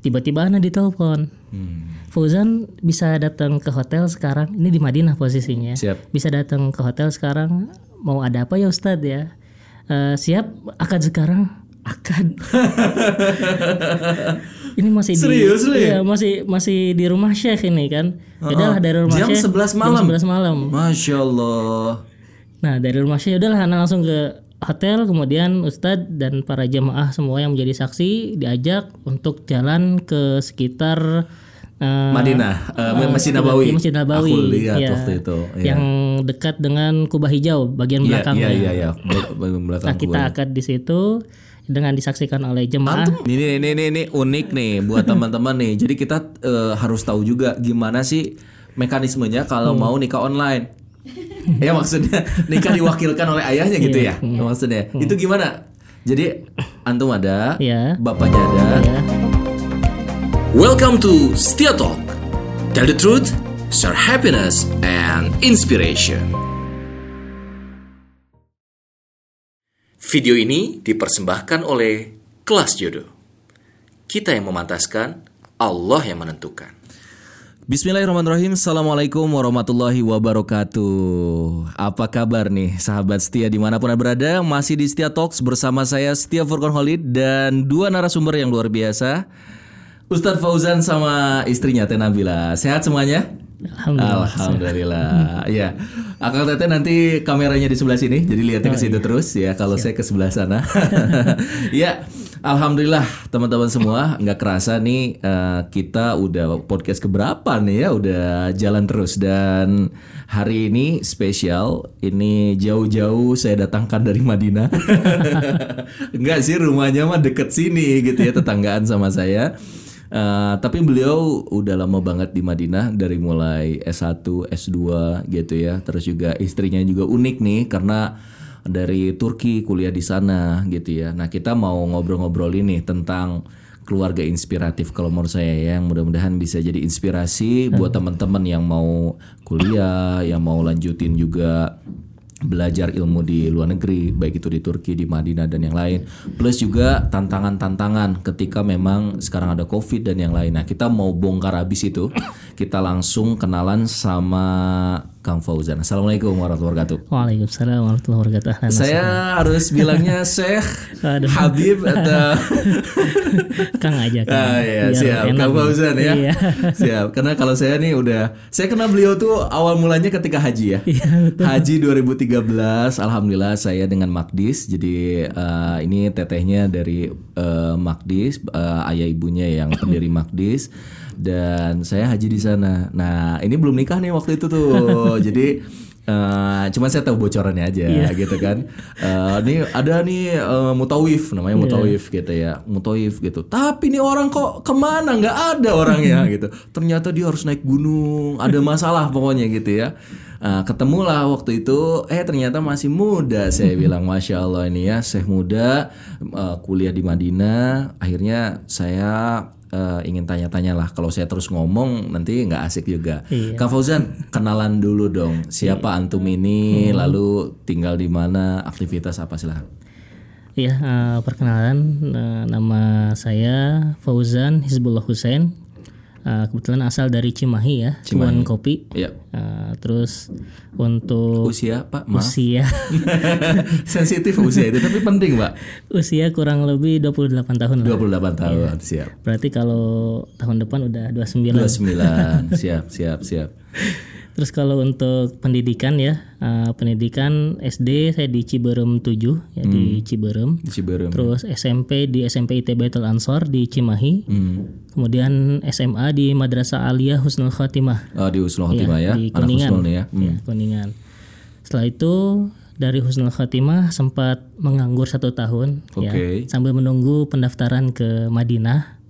tiba-tiba ana ditelepon Hmm. Fauzan bisa datang ke hotel sekarang ini di Madinah posisinya Siap. bisa datang ke hotel sekarang mau ada apa ya Ustadz ya Eh, siap akad sekarang akad ini masih Serius, di Li? iya, masih masih di rumah Syekh ini kan udahlah dari rumah Jam Syekh 11 malam? jam 11 malam Masya Allah. Nah dari rumah saya udahlah Ana langsung ke hotel kemudian Ustadz dan para jemaah semua yang menjadi saksi diajak untuk jalan ke sekitar eh, Madinah, eh, Masjid Nabawi. iya, Masjid Nabawi. Aku lihat Iya. waktu itu. Iya. Yang dekat dengan Kubah Hijau bagian Iya, belakangnya. iya, iya, iya. Bel- bel- belakang Nah kita akad di situ dengan disaksikan oleh jemaah. Ini, ini, ini, ini unik nih buat teman-teman nih. Jadi kita eh, harus tahu juga gimana sih mekanismenya kalau Hmm. mau nikah online. ya maksudnya nikah diwakilkan oleh ayahnya gitu Iya, ya. Maksudnya itu gimana? Jadi antum ada, Iya. bapaknya ada. Welcome to Stia Talk. Tell the truth, share happiness and inspiration. Video ini dipersembahkan oleh Kelas Jodoh. Kita yang memantaskan, Allah yang menentukan. Bismillahirrahmanirrahim Assalamualaikum warahmatullahi wabarakatuh Apa kabar nih sahabat setia di mana pun anda berada Masih di Setia Talks bersama saya Setia Furqan Khalid Dan dua narasumber yang luar biasa Ustadz Fauzan sama istrinya Teh Nabila Sehat semuanya? Alhamdulillah. Alhamdulillah. Ya, Akang Teteh nanti kameranya di sebelah sini, jadi lihatnya ke situ terus ya. Kalau saya ke sebelah sana. ya, alhamdulillah teman-teman semua, nggak kerasa nih eh, kita udah podcast keberapa nih ya, udah jalan terus dan hari ini spesial. Ini jauh-jauh saya datangkan dari Madinah. Enggak sih rumahnya mah deket sini gitu ya, tetanggaan sama saya. Eh, tapi beliau udah lama banget di Madinah dari mulai S1, S2 gitu ya. Terus juga istrinya juga unik nih karena dari Turki kuliah di sana gitu ya. Nah, kita mau ngobrol-ngobrol ini tentang keluarga inspiratif kalau menurut saya ya yang mudah-mudahan bisa jadi inspirasi buat teman-teman yang mau kuliah, yang mau lanjutin juga belajar ilmu di luar negeri baik itu di Turki di Madinah dan yang lain. Plus juga tantangan-tantangan ketika memang sekarang ada covid dan yang lain. Nah kita mau bongkar habis itu kita langsung kenalan sama Kang Fauzan Assalamualaikum warahmatullahi wabarakatuh Waalaikumsalam warahmatullahi wabarakatuh. Ahlan saya harus bilangnya Syekh. Habib atau Kang aja Kang. Ah iya Biar siap Kang. Fauzan ya Iya. Siap Karena kalau saya nih udah Saya kenal beliau tuh awal mulanya ketika haji ya Iya, Haji 2013 Alhamdulillah saya dengan Makdis Jadi eh, ini tetehnya dari eh, Makdis eh, Ayah ibunya yang pendiri Makdis Dan saya haji di sana Nah ini belum nikah nih waktu itu tuh Jadi eh, cuman saya tahu bocorannya aja Iya. gitu kan. Eh, nih ada nih eh, mutawif namanya Iya. mutawif gitu ya, mutawif gitu. Tapi nih orang kok ke mana nggak ada orangnya gitu. Ternyata dia harus naik gunung, ada masalah pokoknya gitu ya. Eh, ketemulah waktu itu, eh ternyata masih muda. Saya bilang masya Allah ini ya, saya muda eh, kuliah di Madinah. Akhirnya saya eh, ingin tanya-tanya lah. Kalau saya terus ngomong nanti nggak asik juga. Iya. Kang Fauzan, kenalan dulu dong. Siapa antum ini? Lalu tinggal di mana? Aktivitas apa silahkan. Iya, eh, perkenalan eh, nama saya Fauzan Hizbullah Hussein. Eh, kebetulan asal dari Cimahi ya, Cuan Kopi. Iya. Eh, terus untuk Usia, Pak? Maaf. usia Sensitif usia itu, tapi penting, Pak. usia kurang lebih 28 tahun lah. 28 tahun, siap. Berarti kalau tahun depan udah 29. 29, siap, siap, siap. Terus kalau untuk pendidikan ya, eh, pendidikan SD saya di Ciberem 7 ya di Ciberem. Di Ciberem. Terus SMP di SMP IT Baitul Ansor di Cimahi. Hmm. Kemudian SMA di Madrasah Aliyah Husnul Khotimah Oh, di Husnul Khotimah ya, di anak Kuningan. Nih ya. Hmm. Ya, Kuningan. Setelah itu dari Husnul Khotimah sempat menganggur satu tahun ya, Oke. sambil menunggu pendaftaran ke Madinah.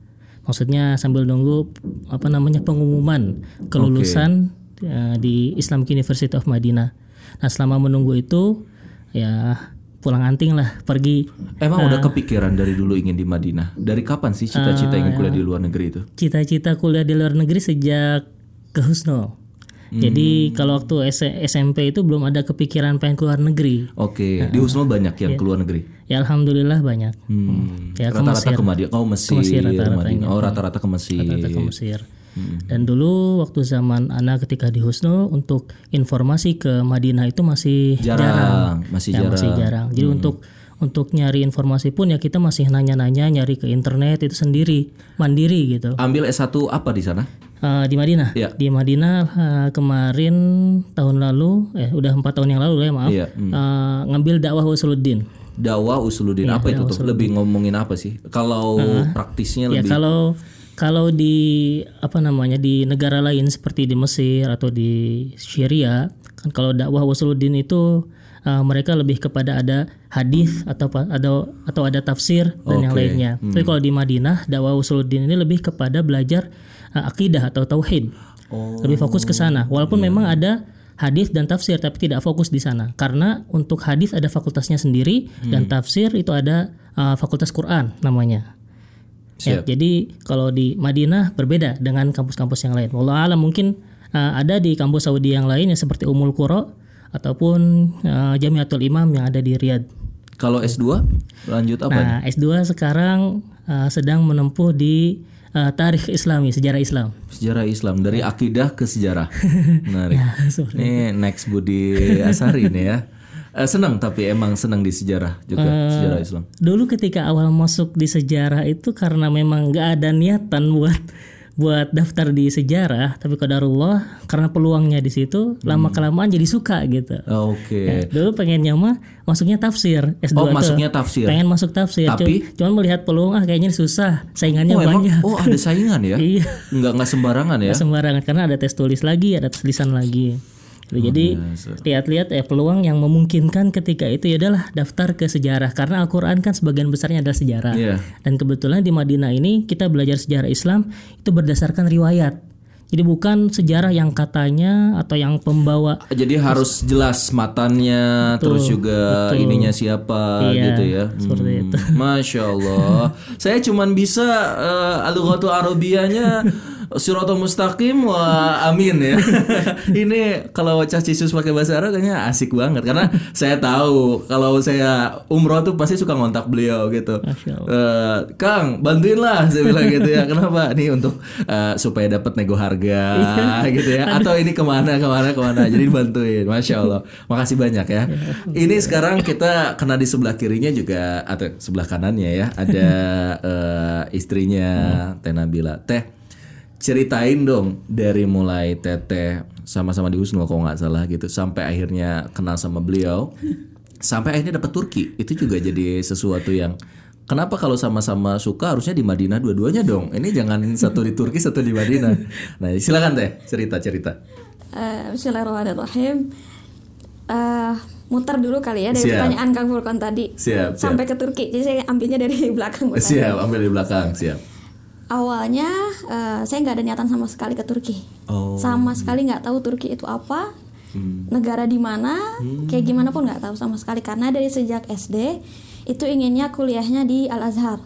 Maksudnya sambil nunggu apa namanya pengumuman kelulusan ya, di Islamic University of Madinah. Nah selama menunggu itu ya pulang anting lah pergi Emang udah kepikiran dari dulu ingin di Madinah? Dari kapan sih cita-cita ingin kuliah di luar negeri itu? cita-cita kuliah di luar negeri sejak ke Husnul. Jadi kalau waktu S- SMP itu belum ada kepikiran pengen keluar negeri. Oke, di Husnul banyak yang keluar negeri. Ya alhamdulillah banyak. Hmm. Ya ke Rata-rata Mesir. ke Madinah. Oh, Mesir, Mesir rata-ratanya. Madinah. Oh, rata-rata ke Mesir. Rata-rata ke Mesir. Dan dulu waktu zaman anak ketika di Husnul untuk informasi ke Madinah itu masih Jarang, masih Ya, jarang. masih jarang. Jadi untuk untuk nyari informasi pun ya kita masih nanya-nanya, nyari ke internet itu sendiri, mandiri gitu. Ambil S1 apa di sana? Eh, di Madinah. Iya. Di Madinah eh, kemarin tahun lalu, eh udah empat tahun yang lalu ya maaf, Iya, hmm. eh, ngambil dakwah Usuluddin. Dakwah Usuluddin. Iya, apa itu tuh? Lebih ngomongin apa sih? Kalau praktisnya Ya lebih kalau kalau di apa namanya di negara lain seperti di Mesir atau di Syria kan kalau dakwah Usuluddin itu uh, mereka lebih kepada ada hadis atau pa- atau atau ada tafsir dan yang Oke. lainnya. Tapi kalau di Madinah dakwah Usuluddin ini lebih kepada belajar uh, akidah atau tauhid. Oh, Lebih fokus ke sana. Walaupun memang ada hadis dan tafsir tapi tidak fokus di sana karena untuk hadis ada fakultasnya sendiri dan tafsir itu ada uh, fakultas Quran namanya. Ya, jadi kalau di Madinah berbeda dengan kampus-kampus yang lain. Wallah alam mungkin uh, ada di kampus Saudi yang lain yang seperti Umul Qura ataupun uh, Jamiatul Imam yang ada di Riyadh. Kalau S2 lanjut apa? Nah, S2 sekarang uh, sedang menempuh di uh, Tarikh Islami, sejarah Islam. Sejarah Islam dari akidah ke sejarah. Menarik. Ya, Ini next Budi Asari nih ya. Eh, senang tapi emang senang di sejarah juga sejarah Islam. Dulu ketika awal masuk di sejarah itu karena memang nggak ada niatan buat buat daftar di sejarah, tapi qadarullah karena peluangnya di situ lama kelamaan jadi suka gitu. Oh, Oke. Dulu pengennya mah masuknya tafsir S2 Oh tuh. masuknya tafsir. Pengen masuk tafsir, Tapi- cu- cuman melihat peluang ah kayaknya susah, saingannya Oh emang banyak. oh ada saingan ya? Iya. Nggak nggak sembarangan ya? Sembarangan karena ada tes tulis lagi, ada tulisan lagi. Oh, Gitu. Jadi biasa. lihat-lihat ya peluang yang memungkinkan ketika itu ya adalah daftar ke sejarah karena Al-Qur'an kan sebagian besarnya adalah sejarah. Iya. Dan kebetulan di Madinah ini kita belajar sejarah Islam itu berdasarkan riwayat. Jadi bukan sejarah yang katanya atau yang pembawa Jadi harus jelas matannya, terus juga ininya siapa Iya, gitu ya. seperti Hmm, itu. Masya Allah. Saya cuman bisa uh, al-ghatu arabiyanya Siratul mustaqim wa amin ya. Ini kalau Cah Cisus pakai bahasa Arab kayaknya asik banget karena saya tahu kalau saya umroh tuh pasti suka ngontak beliau gitu. Eh, Kang, bantuin lah saya bilang gitu ya. Kenapa? Nih untuk eh, supaya dapat nego harga gitu ya. Atau ini ke mana ke mana ke mana. Jadi bantuin. Masya Allah. Makasih banyak ya. Ini sekarang kita kena di sebelah kirinya juga atau sebelah kanannya ya. Ada eh, istrinya Teh Nabila. Teh, ceritain dong dari mulai Teteh sama-sama di Husnul kalau nggak salah gitu sampai akhirnya kenal sama beliau sampai akhirnya dapat Turki itu juga jadi sesuatu yang kenapa kalau sama-sama suka harusnya di Madinah dua-duanya dong ini jangan satu di Turki satu di Madinah nah silakan teh cerita cerita Eh, Bismillahirrahmanirrahim. Eh, muter dulu kali ya dari Siap. pertanyaan Kang Furkon tadi Siap, siap. sampai ke Turki. Jadi saya ambilnya dari belakang. siap ambil di belakang siap Awalnya eh, saya nggak ada niatan sama sekali ke Turki. oh Sama sekali nggak tahu Turki itu apa, negara di mana, kayak gimana pun nggak tahu sama sekali. Karena dari sejak SD itu inginnya kuliahnya di Al Azhar,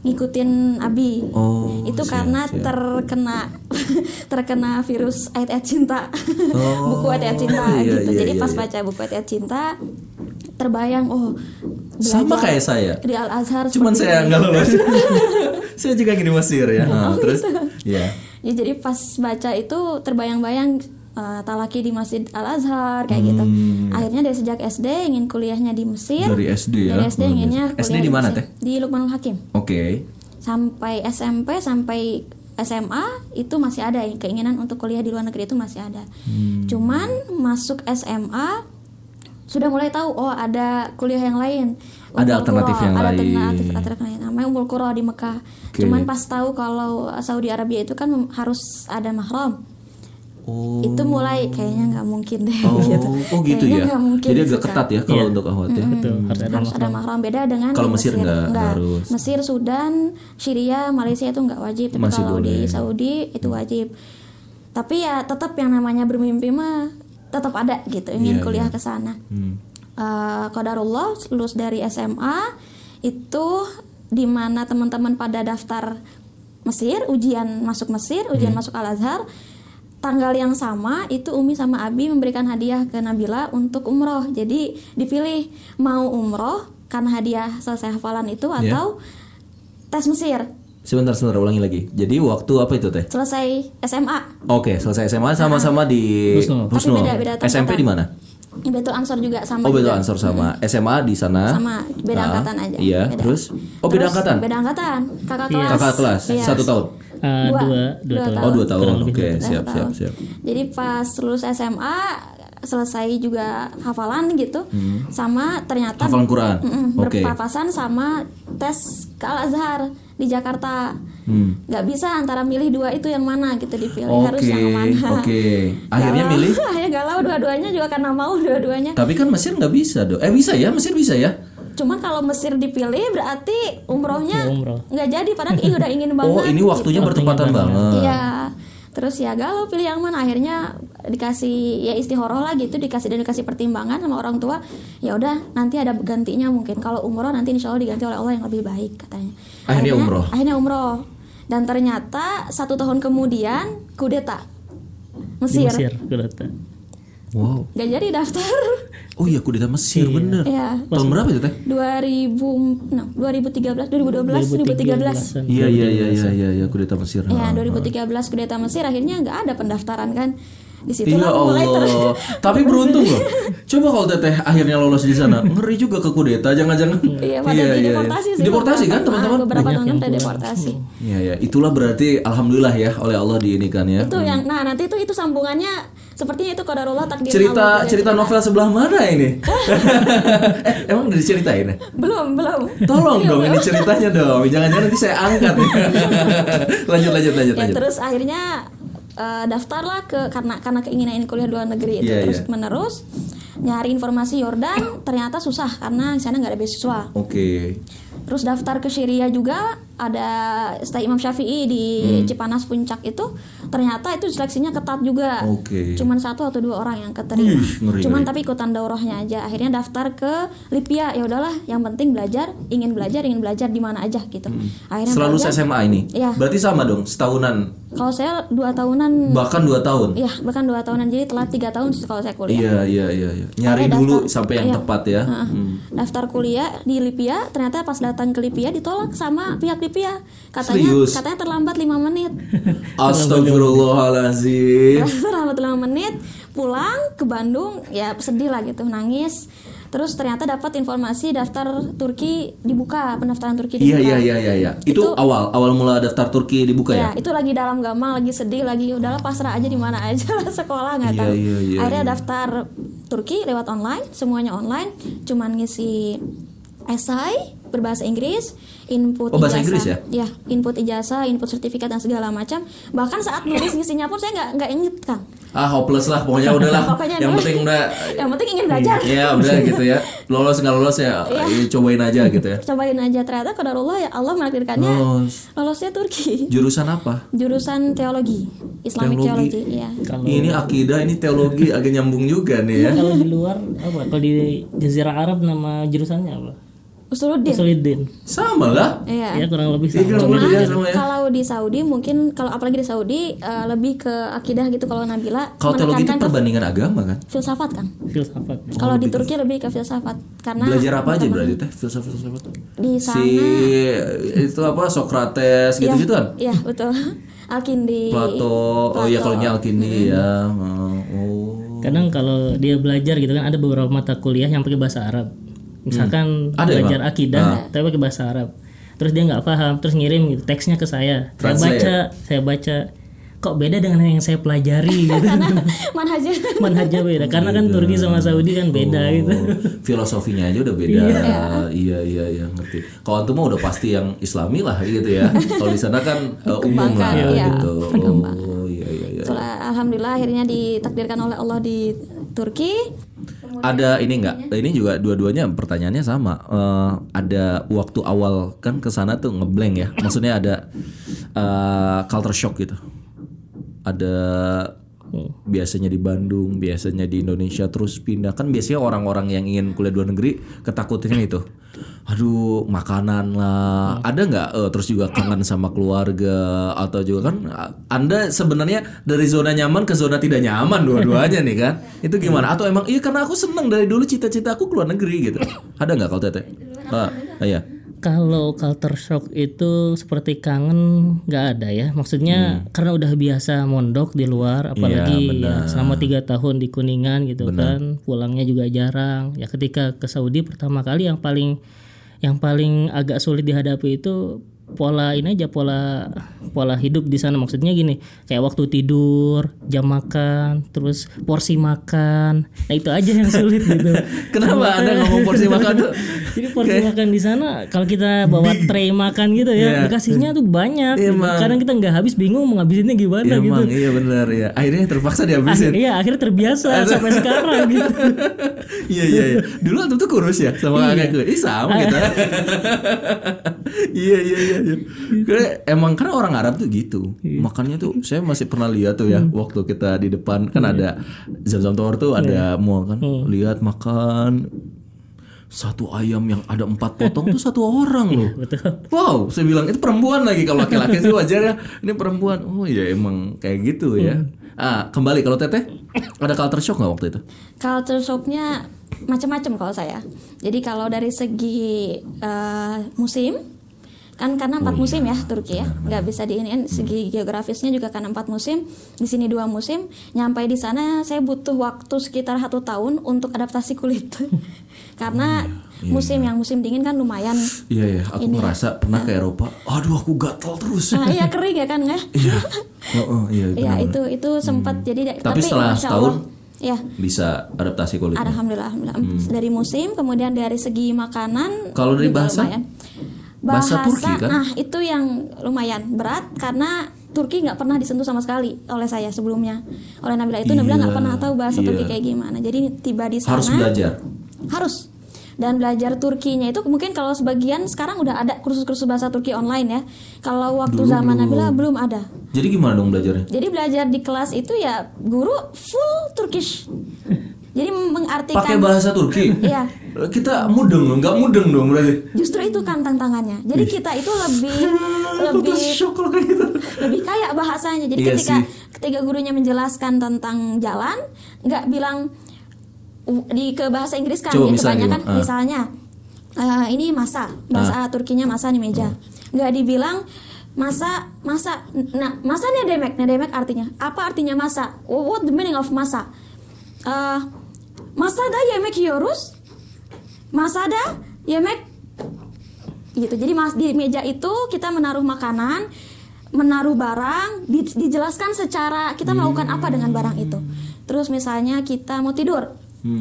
ngikutin Abi. oh itu siap, karena siap. terkena terkena virus ayat-ayat cinta Oh, buku ayat-ayat cinta iya, gitu iya, jadi iya, pas iya. baca buku ayat-ayat cinta terbayang oh sama kayak saya. di Al Azhar cuman saya nggak lolos. Saya juga gini Mesir ya. Nah, terus ya. Ya jadi pas baca itu terbayang-bayang eh, talaki di Masjid Al Azhar kayak gitu. Hmm. akhirnya dari sejak SD ingin kuliahnya di Mesir. Dari SD ya? Dari SD inginnya biasa. SD kuliah di mana teh? Di Lukmanul Hakim. Oke. Sampai SMP sampai SMA itu masih ada. Keinginan untuk kuliah di luar negeri itu masih ada. Hmm. Cuman masuk SMA sudah mulai tahu oh ada kuliah yang lain. Ada Ummul alternatif Qura, yang ada lain. alternatif alternatif lain. Namanya Qura di Mekah. Oke. Cuman pas tahu kalau Saudi Arabia itu kan harus ada mahram. oh Itu mulai kayaknya nggak mungkin deh Oh, gitu. oh gitu Kayaknya ya. mungkin Jadi agak ketat ya kalau Iya. untuk ahwat ya. Betul, harus ada harus ada mahram beda dengan Kalau di Mesir nggak- nggak harus. Mesir, Sudan, Syria, Malaysia itu nggak wajib, tapi Masih kalau di boleh. Saudi itu wajib. Tapi ya tetap yang namanya bermimpi mah tetap ada gitu, ingin Iya, kuliah iya. ke sana. Hmm. Qadarullah lulus dari SMA itu di mana teman-teman pada daftar Mesir, ujian masuk Mesir, ujian Hmm. masuk Al Azhar. tanggal yang sama itu Umi sama Abi memberikan hadiah ke Nabila untuk umroh. Jadi dipilih mau umroh karena hadiah selesai hafalan itu Iya. atau tes Mesir Sebentar, sebentar ulangi lagi. Jadi waktu apa itu teh? selesai SMA. Oke, selesai SMA sama-sama di Husnul. Tapi beda-beda tingkatan. SMP di mana? Betul Ansor juga sama. Oh, beda juga. Ansor sama SMA di sana. Sama beda Ah, angkatan aja. Iya, Beda. terus Oh, beda Terus angkatan. Beda angkatan. Kakak Iya. kelas. Kakak kelas Iya. satu tahun. Eh, Dua. dua, dua, Dua tahun. tahun. Oh, dua tahun. Oke, tahun. siap, siap, siap. Jadi pas lulus SMA selesai juga hafalan gitu. Sama ternyata Hmm. Hafalan Quran. Mm-mm, Oke. berpapasan sama tes ke Al Azhar di Jakarta. Hmm. Nggak bisa antara milih dua itu yang mana gitu dipilih Oke, harus yang mana. oke. Akhirnya Galau. milih? Akhirnya galau dua-duanya juga karena mau dua-duanya. Tapi kan Mesir nggak bisa dong. Eh bisa ya, Mesir bisa ya. Cuman kalau Mesir dipilih berarti umrohnya Ya, umroh. nggak jadi padahal ih, udah ingin banget. Oh, ini waktunya gitu. bertepatan banget. Iya. Terus ya galau pilih yang mana. Akhirnya dikasih ya istihoroh lah gitu dikasih dan dikasih pertimbangan sama orang tua. Ya udah nanti ada gantinya mungkin. Kalau umroh nanti insya Allah diganti oleh Allah yang lebih baik katanya. Akhirnya umroh. akhirnya umroh. Dan ternyata satu tahun kemudian kudeta. Di Mesir, Mesir, kudeta. Wow. gak jadi daftar Oh iya, kudeta Mesir bener. ya Tahun berapa itu teh? 2000 no, 2013 2012 2013 2013-an. Iya iya iya iya iya iya kudeta Mesir. Ya, Ah. 2013 kudeta Mesir akhirnya nggak ada pendaftaran kan. Di situ Iya mulai Allah. Tapi beruntung loh. Coba kalau teteh akhirnya lolos di sana, ngeri juga ke kudeta, jangan-jangan. Iya, pada dideportasi sih. Deportasi kan teman-teman? ah, Beberapa teman deportasi. Iya ya, itulah berarti alhamdulillah ya oleh Allah diinikan ya. Itu yang nah nanti itu itu sambungannya sepertinya itu qadarullah takdir cerita Allah cerita novel sebelah mana ini? eh, emang udah diceritain ya? Belum, belum. Tolong Iya, dong ini ceritanya dong. Jangan-jangan nanti saya angkat. lanjut lanjut lanjut ya lanjut. terus akhirnya eh, daftarlah ke karena karena keinginan ingin kuliah luar negeri itu Iya, terus iya. menerus nyari informasi Yordan ternyata susah karena di sana nggak ada beasiswa. Oke. Terus daftar ke Syria juga ada Stay Imam Syafi'i di Cipanas Puncak itu ternyata itu seleksinya ketat juga. Oke. Cuman satu atau dua orang yang keterima. Ngeri, Cuman ngeri. tapi ikutan daurahnya aja. Akhirnya daftar ke Libya. Ya udahlah, yang penting belajar, ingin belajar, ingin belajar di mana aja gitu. Akhirnya Selalu belajar. SMA ini. Iya. Berarti sama dong, setahunan Kalau saya dua tahunan, bahkan dua tahun. iya bahkan dua tahunan jadi telat tiga tahun kalau saya kuliah. Iya iya iya iya. Nyari Akhirnya dulu daftar. sampai yang Iya. tepat ya. Hmm. Daftar kuliah di Libya, ternyata pas datang ke Libya ditolak sama pihak Libya. Katanya Serius? katanya terlambat 5 menit. Astagfirullahalazim. terlambat 5 menit, pulang ke Bandung, ya sedih lah gitu, nangis. Terus ternyata dapat informasi daftar Turki dibuka, pendaftaran Turki Iya dibuka. iya iya iya iya. Itu, Itu- awal awal mula daftar Turki dibuka ya? Ya, itu lagi dalam gamang, lagi sedih, lagi udahlah pasrah aja di mana aja lah sekolah nggak Iya, tahu. iya, iya, Akhirnya iya. daftar Turki lewat online, semuanya online, cuman ngisi esai berbahasa Inggris, input Oh, bahasa ijazah, Inggris ya? ya, input ijazah, input sertifikat dan segala macam. Bahkan saat nulis ngisinya pun saya nggak nggak inget kan. Ah hopeless lah pokoknya udahlah. Pokoknya yang dulu. penting udah Yang penting ingin belajar. ya udah gitu ya. Lolos nggak lolos ya Iya. eh, cobain aja gitu ya. Cobain aja ternyata kadarullah ya Allah menakdirkannya Lolos. lolosnya Turki. Jurusan apa? Jurusan teologi, Islamic Teologi. Theology, ya. Kalau Ini akidah, ini teologi agak nyambung juga nih ya. kalau di luar apa? Kalau di Jazirah Arab nama jurusannya apa? Usuluddin. Usuluddin. Sama lah. Iya. Ya kurang lebih Iya, sama. kurang lebih ya sama ya. kalau di Saudi mungkin kalau apalagi di Saudi eh, lebih ke akidah gitu kalau Nabila Kalau teologi itu perbandingan agama kan? filsafat kan. Filsafat. Kalau di Turki lebih ke filsafat karena Belajar apa aja berarti teh? Filsafat filsafat. di sana Si itu apa Socrates gitu-gitu kan? Iya, betul. Alkindi. Plato. Oh iya kalau Alkindi ya. Oh. Kadang kalau dia belajar gitu kan ada beberapa mata kuliah yang pakai bahasa Arab. Misalkan Ada belajar emang? akidah tapi pakai bahasa Arab. Terus dia nggak paham, terus ngirim gitu, teksnya ke saya. Saya Translate. baca, saya baca. Kok beda dengan yang saya pelajari gitu. Manhajnya Manhajnya beda. Karena kan Turki sama Saudi kan beda gitu. Oh, filosofinya aja udah beda. Iya iya iya ngerti. Kalau antum mah udah pasti yang Islami lah gitu ya. Kalau di sana kan uh, umum lah Dikembangkan, iya, gitu. Oh iya iya iya. Alhamdulillah akhirnya ditakdirkan oleh Allah di Turki. Ada ini enggak? Ini juga dua-duanya pertanyaannya sama. Eh, ada waktu awal kan ke sana tuh ngeblank ya. Maksudnya ada eh, culture shock gitu. Ada biasanya di Bandung, biasanya di Indonesia terus pindah kan biasanya orang-orang yang ingin kuliah luar negeri ketakutannya itu. Aduh, makanan lah. Ada nggak eh, terus juga kangen sama keluarga atau juga kan eh, Anda sebenarnya dari zona nyaman ke zona tidak nyaman dua-duanya nih kan? Itu gimana? Atau emang iya karena aku seneng dari dulu cita-cita aku keluar negeri gitu. Ada nggak kalau Teteh? Ah, iya. Kalau culture shock itu seperti kangen nggak ada ya. Maksudnya karena udah biasa mondok di luar, apalagi ya, selama tiga tahun di Kuningan gitu kan, pulangnya juga jarang. Ya ketika ke Saudi pertama kali yang paling yang paling agak sulit dihadapi itu pola ini aja pola pola hidup di sana maksudnya gini kayak waktu tidur jam makan terus porsi makan nah itu aja yang sulit gitu Kenapa Anda ngomong porsi makan tuh? jadi porsi makan di sana kalau kita bawa tray makan gitu ya Iya. dikasihnya tuh banyak gitu. Emang. kadang kita nggak habis bingung mau ngabisinnya gimana gitu Emang iya benar ya. Akhirnya terpaksa dihabisin. iya akhirnya terbiasa sampai sekarang gitu Iya iya iya. Dulu antum tuh kurus ya sama kakakku. Ih sama kita. Iya iya iya. Iya. Karena emang karena orang Arab tuh gitu. Makannya tuh saya masih pernah lihat tuh ya waktu kita di depan kan ada Zam-Zam Tower tuh ada mall kan. Lihat makan satu ayam yang ada empat potong tuh satu orang loh. betul Wow, saya bilang itu perempuan lagi kalau laki-laki sih wajar ya. Ini perempuan. Oh iya emang kayak gitu ya. Ah kembali kalau teteh ada culture shock nggak waktu itu? Culture shocknya macam-macam kalau saya. Jadi kalau dari segi eh, musim kan karena empat musim ya Turki ya nggak bisa diinin segi geografisnya juga karena empat musim di sini dua musim nyampe di sana saya butuh waktu sekitar satu tahun untuk adaptasi kulit karena musim yang musim dingin kan lumayan Iya ya, aku merasa pernah ke Eropa. Aduh aku gatal terus. nah, iya kering ya kan nggak Iya. Oh, oh, iya. Iya benar-benar. itu itu sempat jadi Tapi setelah Masya setahun? Ya bisa adaptasi kulitnya. alhamdulillah, alhamdulillah. dari musim kemudian dari segi makanan Hmm. Kalau dari bahasa? lumayan. Bahasa Turki kan? nah itu yang lumayan berat karena Turki nggak pernah disentuh sama sekali oleh saya sebelumnya oleh Nabila itu Nabila nggak Iya, pernah tahu bahasa iya. Turki kayak gimana jadi tiba di sana Harus belajar. harus dan belajar Turkinya itu mungkin kalau sebagian sekarang udah ada kursus-kursus bahasa Turki online ya kalau waktu Dulu zaman belum. Nabila belum ada Jadi gimana dong belajarnya? jadi belajar di kelas itu ya guru full Turkish. Jadi mengartikan Pakai bahasa Turki? Iya. Kita mudeng dong, nggak mudeng dong berarti. Justru itu kan tantangannya. Jadi kita itu lebih lebih gitu. lebih kaya bahasanya. Jadi Iya ketika sih. ketika gurunya menjelaskan tentang jalan, nggak bilang uh, di ke bahasa Inggris kan Coba ya, misalnya kebanyakan? Ah. misalnya eh, ini masa bahasa Turkinya masa di meja. Nggak dibilang masa masa nah masa nih demek demek artinya apa artinya masa what the meaning of masa Eh, masada yemek yiyoruz masada yemek? Gitu. Jadi mas di meja itu kita menaruh makanan menaruh barang di- dijelaskan secara kita melakukan apa dengan barang itu. Terus misalnya kita mau tidur.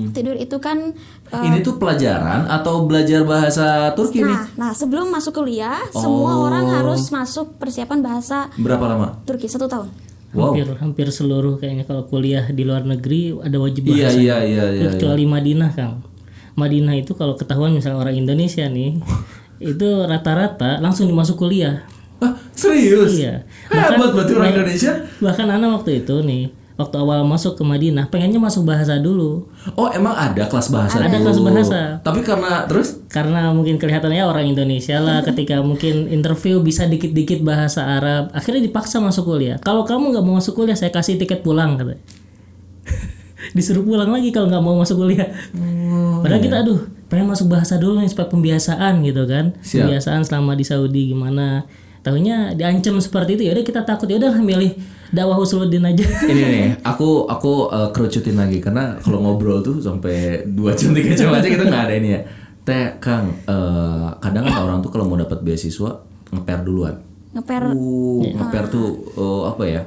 Tidur itu kan eh, Ini tuh pelajaran atau belajar bahasa Turki nih? nah nah sebelum masuk kuliah semua Oh. orang harus masuk persiapan bahasa Berapa lama? Turki satu tahun Wow. hampir hampir seluruh kayaknya kalau kuliah di luar negeri ada wajib Iya bahasa iya iya iya. kecuali Madinah kang Madinah itu kalau ketahuan misalnya orang Indonesia nih itu rata-rata langsung dimasuk kuliah Ah, serius? iya Hebat berarti orang Indonesia. bahkan anak waktu itu nih waktu awal masuk ke Madinah pengennya masuk bahasa dulu Oh emang ada kelas bahasa Ada dulu. kelas bahasa. Tapi karena terus karena mungkin kelihatannya orang Indonesia lah ketika mungkin interview bisa dikit-dikit bahasa Arab akhirnya dipaksa masuk kuliah kalau kamu nggak mau masuk kuliah saya kasih tiket pulang kata disuruh pulang lagi kalau nggak mau masuk kuliah Oh, padahal iya. kita aduh pengen masuk bahasa dulu nih supaya pembiasaan gitu kan Siap. pembiasaan selama di Saudi gimana tahunya diancam seperti itu ya udah kita takut ya udah milih dakwah usuluddin aja. Ini nih aku aku uh, kerucutin lagi karena kalau ngobrol tuh sampai dua jam tiga jam aja kita nggak ada ini ya. Teh kang eh, kadang kan orang tuh kalau mau dapat beasiswa ngeper duluan. Ngeper. Uh, ngeper tuh uh, apa ya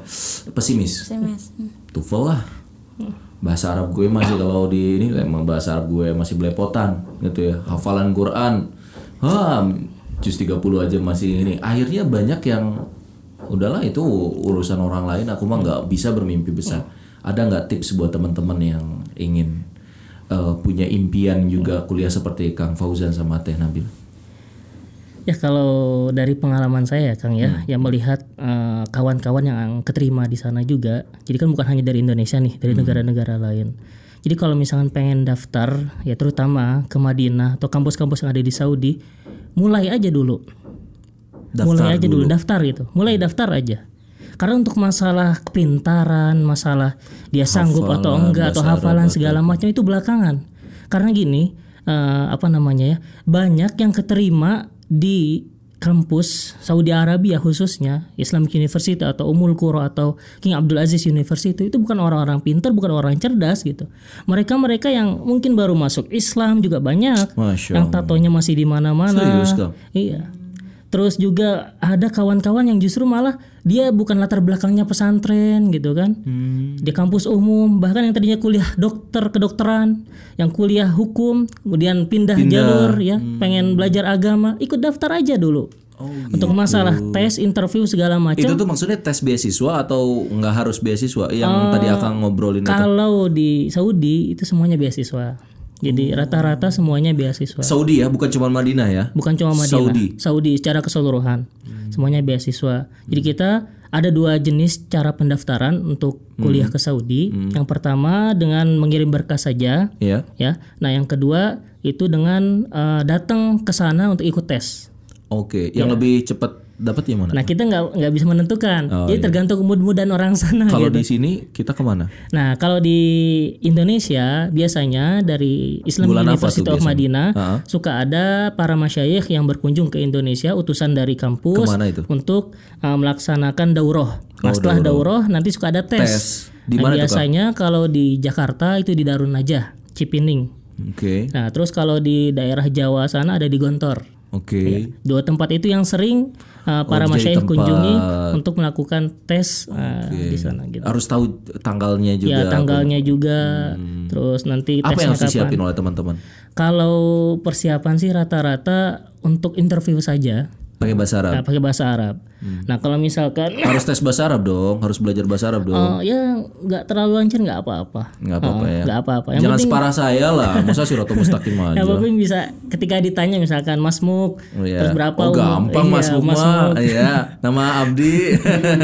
pesimis. SMS Hmm. TOEFL lah. Bahasa Arab gue masih kalau di ini emang bahasa Arab gue masih belepotan gitu ya. Hafalan Quran. Ha juz 30 aja masih ini akhirnya banyak yang udahlah itu urusan orang lain aku mah nggak bisa bermimpi besar ada nggak tips buat teman-teman yang ingin eh, punya impian juga kuliah seperti Kang Fauzan sama Teh Nabil Ya kalau dari pengalaman saya Kang ya, yang melihat eh, kawan-kawan yang keterima di sana juga. Jadi kan bukan hanya dari Indonesia nih, dari negara-negara lain. Jadi kalau misalkan pengen daftar, ya terutama ke Madinah atau kampus-kampus yang ada di Saudi, mulai aja dulu. mulai aja dulu. daftar gitu. Mulai daftar aja. Karena untuk masalah kepintaran, masalah dia sanggup atau enggak atau hafalan segala macam itu belakangan. Karena gini, eh, apa namanya ya? Banyak yang keterima di kampus Saudi Arabia khususnya Islamic University atau Umul Qura atau King Abdul Aziz University itu bukan orang-orang pintar, bukan orang cerdas gitu. Mereka-mereka yang mungkin baru masuk Islam juga banyak, Masya yang tatonya masih di mana-mana. Iya. Terus juga ada kawan-kawan yang justru malah dia bukan latar belakangnya pesantren gitu kan. Di kampus umum, bahkan yang tadinya kuliah dokter kedokteran, yang kuliah hukum, kemudian pindah, jalur ya, pengen belajar agama, ikut daftar aja dulu. Untuk masalah tes, interview segala macam. Itu tuh maksudnya tes beasiswa atau nggak harus beasiswa yang tadi akan ngobrolin itu? Kalau di Saudi itu semuanya beasiswa. Jadi rata-rata semuanya beasiswa. Saudi ya, bukan cuma Madinah ya. Bukan cuma Madinah. Saudi. Saudi secara keseluruhan. Semuanya beasiswa. Jadi kita ada dua jenis cara pendaftaran untuk kuliah ke Saudi. Yang pertama dengan mengirim berkas saja, Ya. ya. Nah, yang kedua itu dengan eh, datang ke sana untuk ikut tes. Oke, yang lebih cepat dapat yang mana? Nah, kita nggak nggak bisa menentukan. Oh, Jadi tergantung mood-moodan orang sana Kalau gitu. di sini kita ke mana? Nah, kalau di Indonesia biasanya dari Islam Bulan University of? Madinah Ha-ha. suka ada para masyayikh yang berkunjung ke Indonesia utusan dari kampus itu? untuk uh, melaksanakan daurah. Nah, setelah daurah nanti suka ada tes. Tes. Di Nah, biasanya kalau di Jakarta itu di Darun Najah, Cipining. Oke. Nah, terus kalau di daerah Jawa sana ada di Gontor. Oke. Dua tempat itu yang sering uh, para Oh, kunjungi untuk melakukan tes uh, di sana gitu. Harus tahu tanggalnya juga. Ya tanggalnya juga, terus nanti Apa yang tesnya harus kapan. disiapin oleh teman-teman? Kalau persiapan sih rata-rata untuk interview saja, Pakai bahasa Arab. nah, pakai bahasa Arab. Nah kalau misalkan, Harus tes bahasa Arab dong, harus belajar bahasa Arab dong. oh, ya nggak terlalu lancar nggak apa-apa, Nggak apa-apa ya. nggak apa-apa. Yang Jangan penting, separah saya lah, masa siratul mustaqim aja. yang penting bisa ketika ditanya misalkan Mas Muk, Oh, iya. terus berapa oh, umur- gampang iya, Mas Bukma. Muk. Iya, nama Abdi.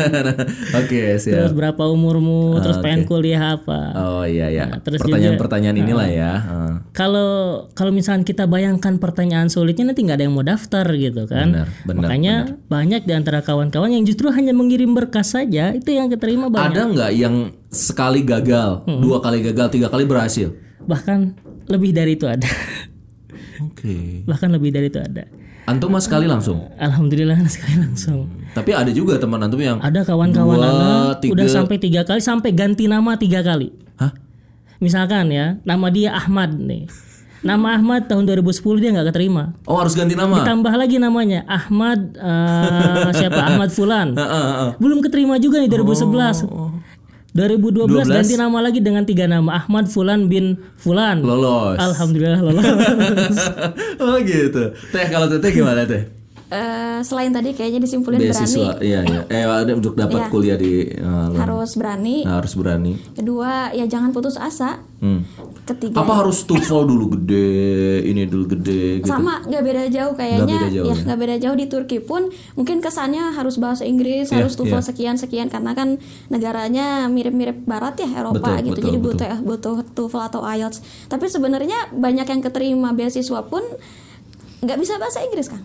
Oke, terus siap. berapa umurmu, terus Ah, pengen kuliah apa. Oh iya ya. Nah, terus Pertanyaan-pertanyaan inilah ya. Ah. kalau kalau misalkan kita bayangkan pertanyaan sulitnya nanti nggak ada yang mau daftar gitu kan Benar, benar, makanya banyak di antara kawan-kawan yang justru hanya mengirim berkas saja itu yang keterima banyak Ada nggak yang sekali gagal, dua kali gagal, tiga kali berhasil? bahkan lebih dari itu ada Oke. bahkan lebih dari itu ada Antum mas sekali langsung. alhamdulillah sekali langsung Tapi ada juga teman antum yang ada kawan-kawan anak tiga. udah sampai tiga kali sampai ganti nama tiga kali Hah? misalkan ya nama dia Ahmad nih nama Ahmad tahun 2010 dia nggak keterima. Oh harus ganti nama. tambah lagi namanya Ahmad eh, siapa? Ahmad Fulan. Belum keterima juga nih 2011 2012 ganti nama lagi dengan tiga nama Ahmad Fulan bin Fulan. Lolos. Alhamdulillah lolos. Oh gitu. Teh kalau teteh gimana teh? Eh, selain tadi kayaknya disimpulin berani Beasiswa, iya iya. Eh untuk dapat Iya. kuliah di luar. harus berani Nah, harus berani. kedua ya jangan putus asa Hmm. ketiga Apa harus TOEFL dulu gede, ini dulu gede gitu? sama nggak beda jauh kayaknya Nggak beda jauh, ya ya. nggak beda jauh di Turki pun mungkin kesannya harus bahasa Inggris Iya, harus TOEFL iya. sekian sekian karena kan negaranya mirip-mirip Barat ya Eropa Betul, gitu betul, jadi betul. butuh butuh TOEFL atau IELTS tapi sebenarnya banyak yang keterima beasiswa pun nggak bisa bahasa Inggris kan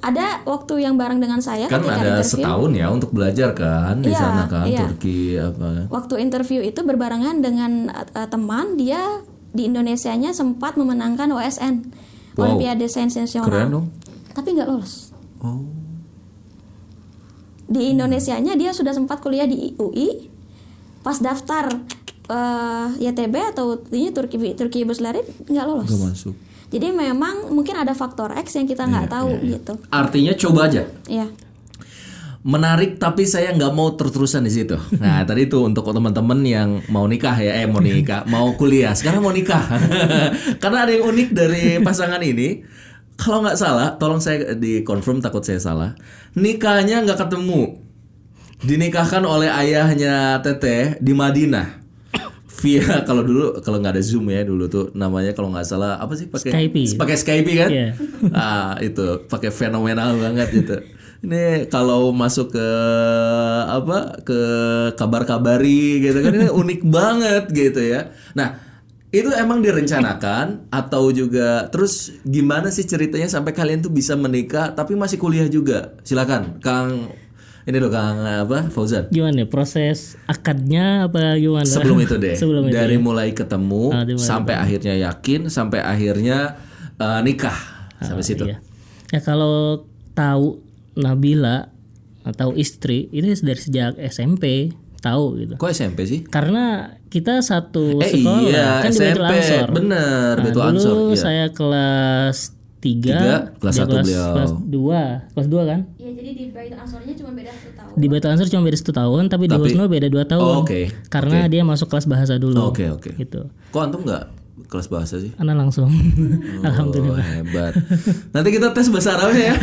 ada waktu yang bareng dengan saya Kan ketika ada interview setahun ya untuk belajar kan di Iya, sana kan iya. Turki apa. waktu interview itu berbarengan dengan uh, teman dia di Indonesianya sempat memenangkan OSN Wow. Olimpiade Sains Nasional Keren dong. tapi nggak lolos Oh. di Indonesianya dia sudah sempat kuliah di UI pas daftar eh, YTB atau ini Turki Turki Buslari nggak lolos Gak masuk. jadi memang mungkin ada faktor X yang kita nggak tahu gitu Artinya coba aja. ya Menarik tapi saya nggak mau terus-terusan di situ. Nah tadi itu untuk teman-teman yang mau nikah ya, eh mau nikah, mau kuliah, sekarang mau nikah. Karena ada yang unik dari pasangan ini. Kalau nggak salah, tolong saya di confirm takut saya salah. Nikahnya nggak ketemu. Dinikahkan oleh ayahnya Teteh di Madinah. Via kalau dulu kalau nggak ada Zoom ya dulu tuh namanya kalau nggak salah apa sih pakai Skype. pakai Skype kan? Iya. ah itu pakai fenomenal banget gitu ini kalau masuk ke apa ke kabar-kabari gitu kan ini unik banget gitu ya. Nah, itu emang direncanakan atau juga terus gimana sih ceritanya sampai kalian tuh bisa menikah tapi masih kuliah juga? Silakan, Kang ini loh Kang apa Fauzan. Gimana ya proses akadnya apa gimana? Sebelum itu deh. Sebelum itu dari ya. mulai ketemu Ah, sampai akhirnya yakin sampai akhirnya eh, nikah sampai situ. Iya. Ya kalau tahu Nabila atau istri itu dari sejak SMP tahu gitu. Kok SMP sih? Karena kita satu Eh sekolah iya, kan di Baitul SMP. Ansor. Bener, Nah, dulu Ansor. Iya. saya kelas 3, Tiga, kelas satu kelas, beliau. kelas 2, kelas 2 kan? Ya jadi di Baitul Ansornya cuma beda satu tahun Di Baitul Ansor cuma beda satu tahun, tapi, di Tapi- Husnul beda dua tahun. Oh, oke. Karena dia masuk kelas bahasa dulu. Oke, oke. Gitu. Kok antum nggak kelas bahasa sih? Anak langsung. Alhamdulillah. Oh, hebat. Nanti kita tes bahasa Arabnya ya.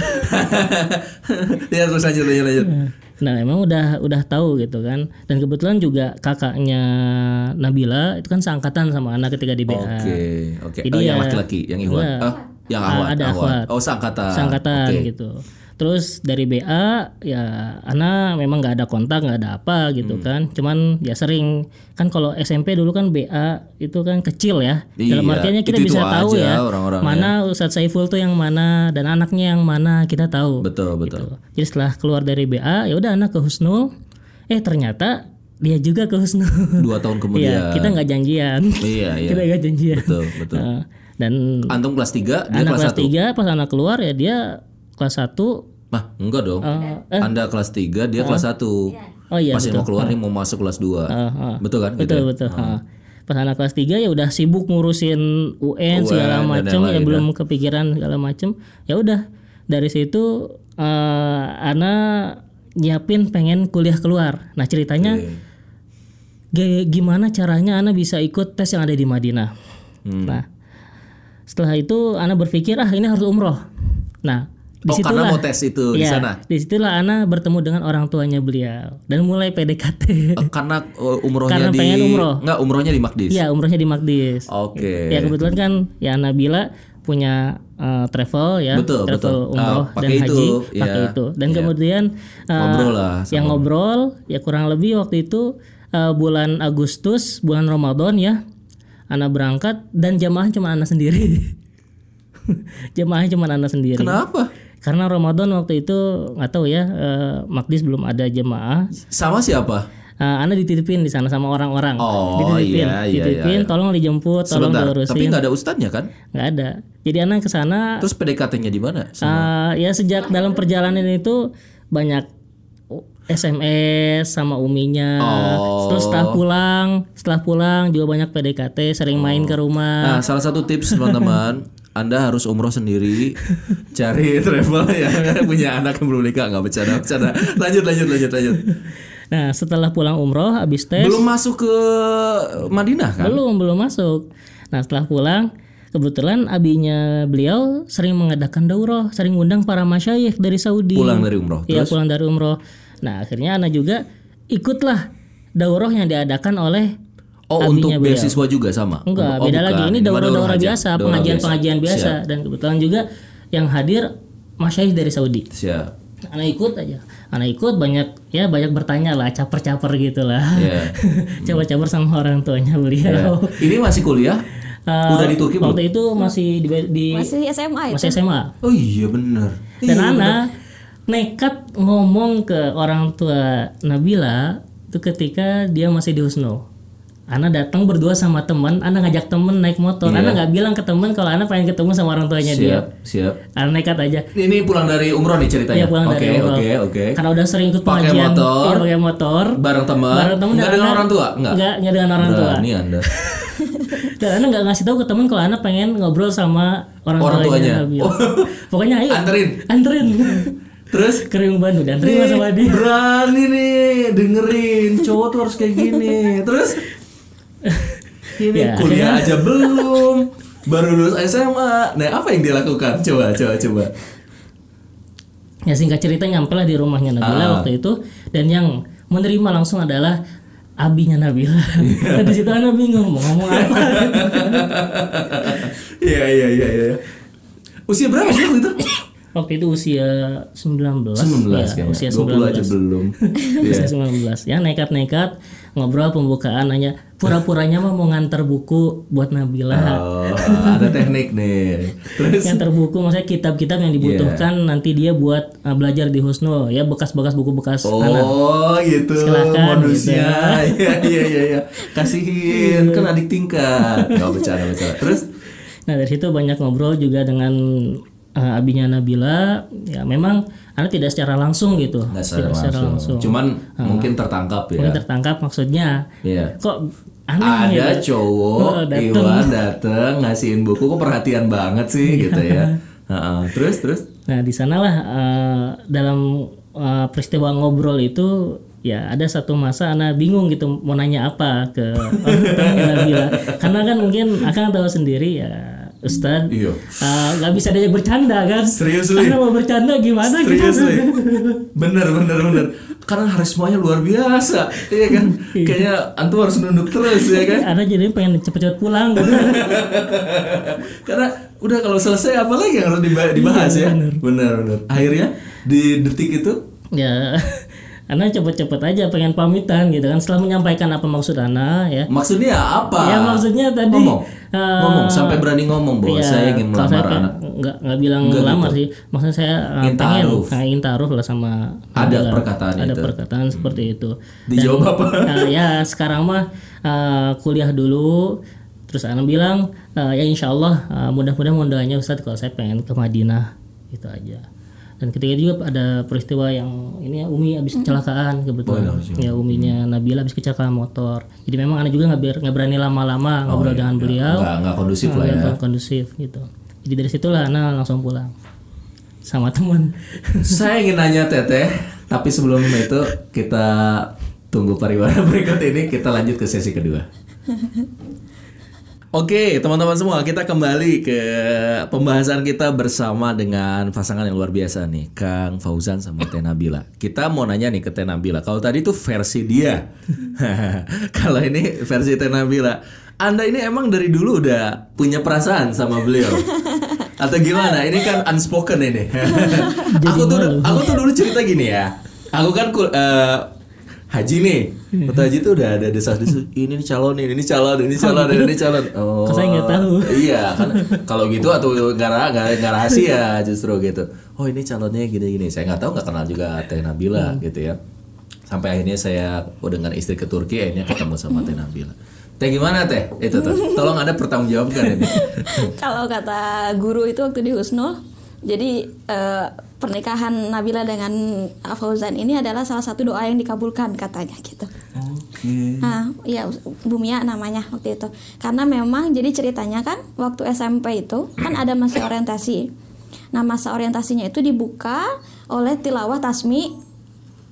ya terus lanjut lanjut lanjut. Nah, emang udah udah tahu gitu kan. Dan kebetulan juga kakaknya Nabila itu kan seangkatan sama anak ketika di BA. Oke, oke. Jadi Oh, yang ya- laki-laki, yang Ikhwan. Iya. Ah, yang Ah, Ahwat. ada Ahwat. Ahwat. Oh, seangkatan. Seangkatan Oke. gitu. Terus dari BA ya Ana memang nggak ada kontak nggak ada apa gitu Hmm. kan. Cuman ya sering kan kalau SMP dulu kan BA itu kan kecil ya. Dalam Iya, artinya kita itu-itu bisa tahu aja ya orang-orangnya. mana Ustadz Saiful tuh yang mana dan anaknya yang mana kita tahu. Betul, betul. Jadi setelah keluar dari BA ya udah anak ke Husnul. Eh ternyata dia juga ke Husnul. Dua tahun kemudian. Iya, kita nggak janjian. Iya, iya. kita nggak janjian. Betul, betul. Nah, dan Antum kelas 3, dia anak kelas kelas 1. 3 pas anak keluar ya dia kelas 1 Nah, enggak dong. eh. Anda kelas 3, dia kelas 1. Oh iya Pas betul. mau keluar nih mau masuk kelas 2. ah. Betul kan? Gitu Betul ya? betul. ha. Pas anak kelas 3 ya udah sibuk ngurusin UN, segala dan macem ya belum kepikiran segala macem. Ya udah dari situ eh Ana nyiapin pengen kuliah keluar. Nah ceritanya ge- gimana caranya Ana bisa ikut tes yang ada di Madinah. Hmm. Nah setelah itu Ana berpikir ah ini harus umroh. Nah Oh, karena di situlah mau tes itu di Iya, sana. di situlah Ana bertemu dengan orang tuanya beliau dan mulai PDKT. Eh, karena uh, umrohnya Karena di pengen umroh. Enggak, umrohnya di Makdis. Iya umrohnya di Makdis. Oke. Ya kebetulan kan ya Nabila punya eh, travel ya, Betul, travel betul. umroh Ah, dan itu, haji iya. pakai itu. Dan Iya. kemudian eh, Ngobrol lah yang ngobrol ya kurang lebih waktu itu eh, bulan Agustus, bulan Ramadan ya. Ana berangkat dan jamaah cuma Ana sendiri. jamaahnya cuma Ana sendiri. Kenapa? Karena Ramadan waktu itu nggak tahu ya, eh, Makdis belum ada jemaah. Sama siapa? Eh, Ana dititipin di sana sama orang-orang. Oh, dititipin, iya, iya, dititipin, iya. tolong dijemput, tolong Sebentar. diurusin. Tapi nggak ada ustadznya kan? Nggak ada. Jadi Ana ke sana. Terus PDKT-nya di mana? eh, ya sejak dalam perjalanan itu banyak SMS sama uminya. Oh. Terus setelah pulang, setelah pulang juga banyak PDKT, sering main ke rumah. Nah, salah satu tips teman-teman, Anda harus umroh sendiri, cari travel yang punya anak yang belum nikah, nggak bercanda, bercanda. Lanjut, lanjut, lanjut, lanjut. Nah, setelah pulang umroh, habis tes, Belum masuk ke Madinah kan? belum belum masuk. Nah, setelah pulang, kebetulan abinya beliau sering mengadakan daurah, sering undang para masyayikh dari Saudi. Pulang dari umroh. Iya, Terus? pulang dari umroh. Nah, akhirnya Ana juga ikutlah daurah yang diadakan oleh Oh, abinya untuk beliau. beasiswa juga sama? Enggak, Oh, beda bukan. lagi. Ini daurah-daurah aja. biasa, pengajian-pengajian biasa. Siap. Dan kebetulan juga yang hadir masyayikh dari Saudi. Siap. Anak ikut aja. Anak ikut banyak ya banyak bertanya lah, caper-caper gitu lah. Iya. Caper-caper sama orang tuanya Ya. beliau. Ini masih kuliah? Eh, Udah di Turki belum? Waktu itu masih di, di masih SMA itu masih SMA. Oh iya bener. Dan Iya, Ana nekat ngomong ke orang tua Nabila itu ketika dia masih di Husno. Ana datang berdua sama teman, Ana ngajak temen naik motor. Iya. Ana nggak bilang ke temen kalau Ana pengen ketemu sama orang tuanya dia. Siap, siap. Ana nekat aja. Ini pulang dari umroh nih ceritanya. Iya pulang dari umroh. oke, oke. Karena udah sering ikut Pakai motor. iya pakai motor. Bareng teman. Bareng temen Nggak dan dengan orang tua? Nggak. Nggak, nggak dengan orang tua. Berani Anda. Dan Ana nggak ngasih tahu ke temen kalau Ana pengen ngobrol sama orang, Orang tuanya. tuanya. Oh. Pokoknya ayo. Anterin. Anterin. Terus Kering Bandung dan terima sama dia. Berani nih dengerin cowok tuh harus kayak gini. Terus ini Ya, kuliah akhirnya- aja belum, baru lulus SMA. Nah, apa yang dia lakukan? Coba, coba, coba. Ya singkat cerita nyampe lah di rumahnya Nabila Ah. waktu itu dan yang menerima langsung adalah abinya Nabila. Dan di situ Ana bingung mau ngomong apa. Iya, iya, iya, iya. Usia berapa sih waktu itu? Waktu itu usia 19 19 ya, kayaknya. usia 20 aja 19. belum. Iya. Usia 19 ya nekat-nekat ngobrol pembukaan hanya pura-puranya mah mau ngantar buku buat Nabila. Oh, ada teknik nih. Terus? Ngantar buku maksudnya kitab-kitab yang dibutuhkan Iya. nanti dia buat uh, belajar di Husnul. Ya bekas-bekas buku bekas anak Oh gitu. Silakan, modusnya. Iya iya iya iya. Kasihin Kan adik tingkat. Gak bercanda bercanda. Terus? Nah dari situ banyak ngobrol juga dengan uh, abinya Nabila. Ya memang anak tidak secara langsung gitu, Gak secara tidak secara langsung. langsung. Cuman mungkin tertangkap ya Mungkin tertangkap maksudnya. Iya Kok aneh ya? Ada cowok Oh, dateng. Iwan dateng Ngasihin buku Kok perhatian banget sih gitu ya Heeh. Terus terus Nah di sanalah uh, dalam uh, peristiwa ngobrol itu ya ada satu masa anak bingung gitu mau nanya apa ke temannya Nabila karena kan mungkin akan tahu sendiri ya Ustadz Iya. Uh, nggak bisa diajak bercanda kan? Serius, karena mau bercanda gimana Serius gitu? Bener bener bener. Karena harismanya luar biasa Iya kan? Kayaknya antum harus nunduk terus ya kan? Ada jadi pengen cepet-cepet pulang gitu. Karena udah kalau selesai apa lagi yang harus diba- dibahas ya? Bener bener. Akhirnya di detik itu? Ya karena cepet-cepet aja pengen pamitan gitu kan setelah menyampaikan apa maksud Ana ya Maksudnya apa? ya maksudnya tadi Ngomong eh, Ngomong sampai berani ngomong bahwa Iya, saya ingin kalau saya melamar pengen- anak nggak nggak bilang Nggak melamar gitu. sih maksudnya saya uh, Ingin pengen taruh. nah, ingin taruh lah sama Ada perkataan ada itu. Hmm. perkataan seperti itu Dijawab apa? Nah, ya sekarang mah uh, kuliah dulu terus Ana bilang uh, ya insya Allah uh, mudah-mudahan doanya Ustadz kalau saya pengen ke Madinah gitu aja dan ketika juga ada peristiwa yang ini ya Umi habis kecelakaan kebetulan. Ya Uminya Nabila habis kecelakaan motor. Jadi memang Ana juga nggak ber- nggak berani lama-lama ngobrol dengan beliau. Nggak, nggak kondusif lah ya. nggak kondusif gitu. Jadi dari situlah Ana langsung pulang. Sama teman. Saya ingin nanya Teteh Tapi sebelum itu Kita tunggu pariwara berikut ini Kita lanjut ke sesi kedua Oke teman-teman semua kita kembali ke pembahasan kita bersama dengan pasangan yang luar biasa nih Kang Fauzan sama Teh Nabila. Kita mau nanya nih ke Teh Nabila. Kalau tadi tuh versi dia. Kalau ini versi Teh Nabila. Anda ini emang dari dulu udah punya perasaan sama beliau? Atau gimana? Ini kan unspoken ini. Aku tuh aku tuh dulu cerita gini ya. Aku kan eh, haji nih. Waktu haji tuh udah ada desas-desus Ini nih calon ini, ini calon, ini calon, ini calon. Oh saya nggak tahu? Iya kan Kalau gitu atau nggak nggak nggak rahasia justru gitu. Oh ini calonnya gini-gini. Saya nggak tahu nggak kenal juga Teh Nabila gitu ya. Sampai akhirnya saya oh, dengan istri ke Turki Akhirnya ketemu sama Teh Nabila. Teh gimana Teh? Itu tuh. Tolong ada pertanggungjawabkan ini. Kalau kata guru itu waktu di Husnul jadi eh, pernikahan Nabila dengan Fauzan ini adalah salah satu doa yang dikabulkan katanya gitu. Oke Nah, iya Bumia namanya waktu itu. Karena memang jadi ceritanya kan waktu SMP itu kan ada masa orientasi. Nah, masa orientasinya itu dibuka oleh tilawah tasmi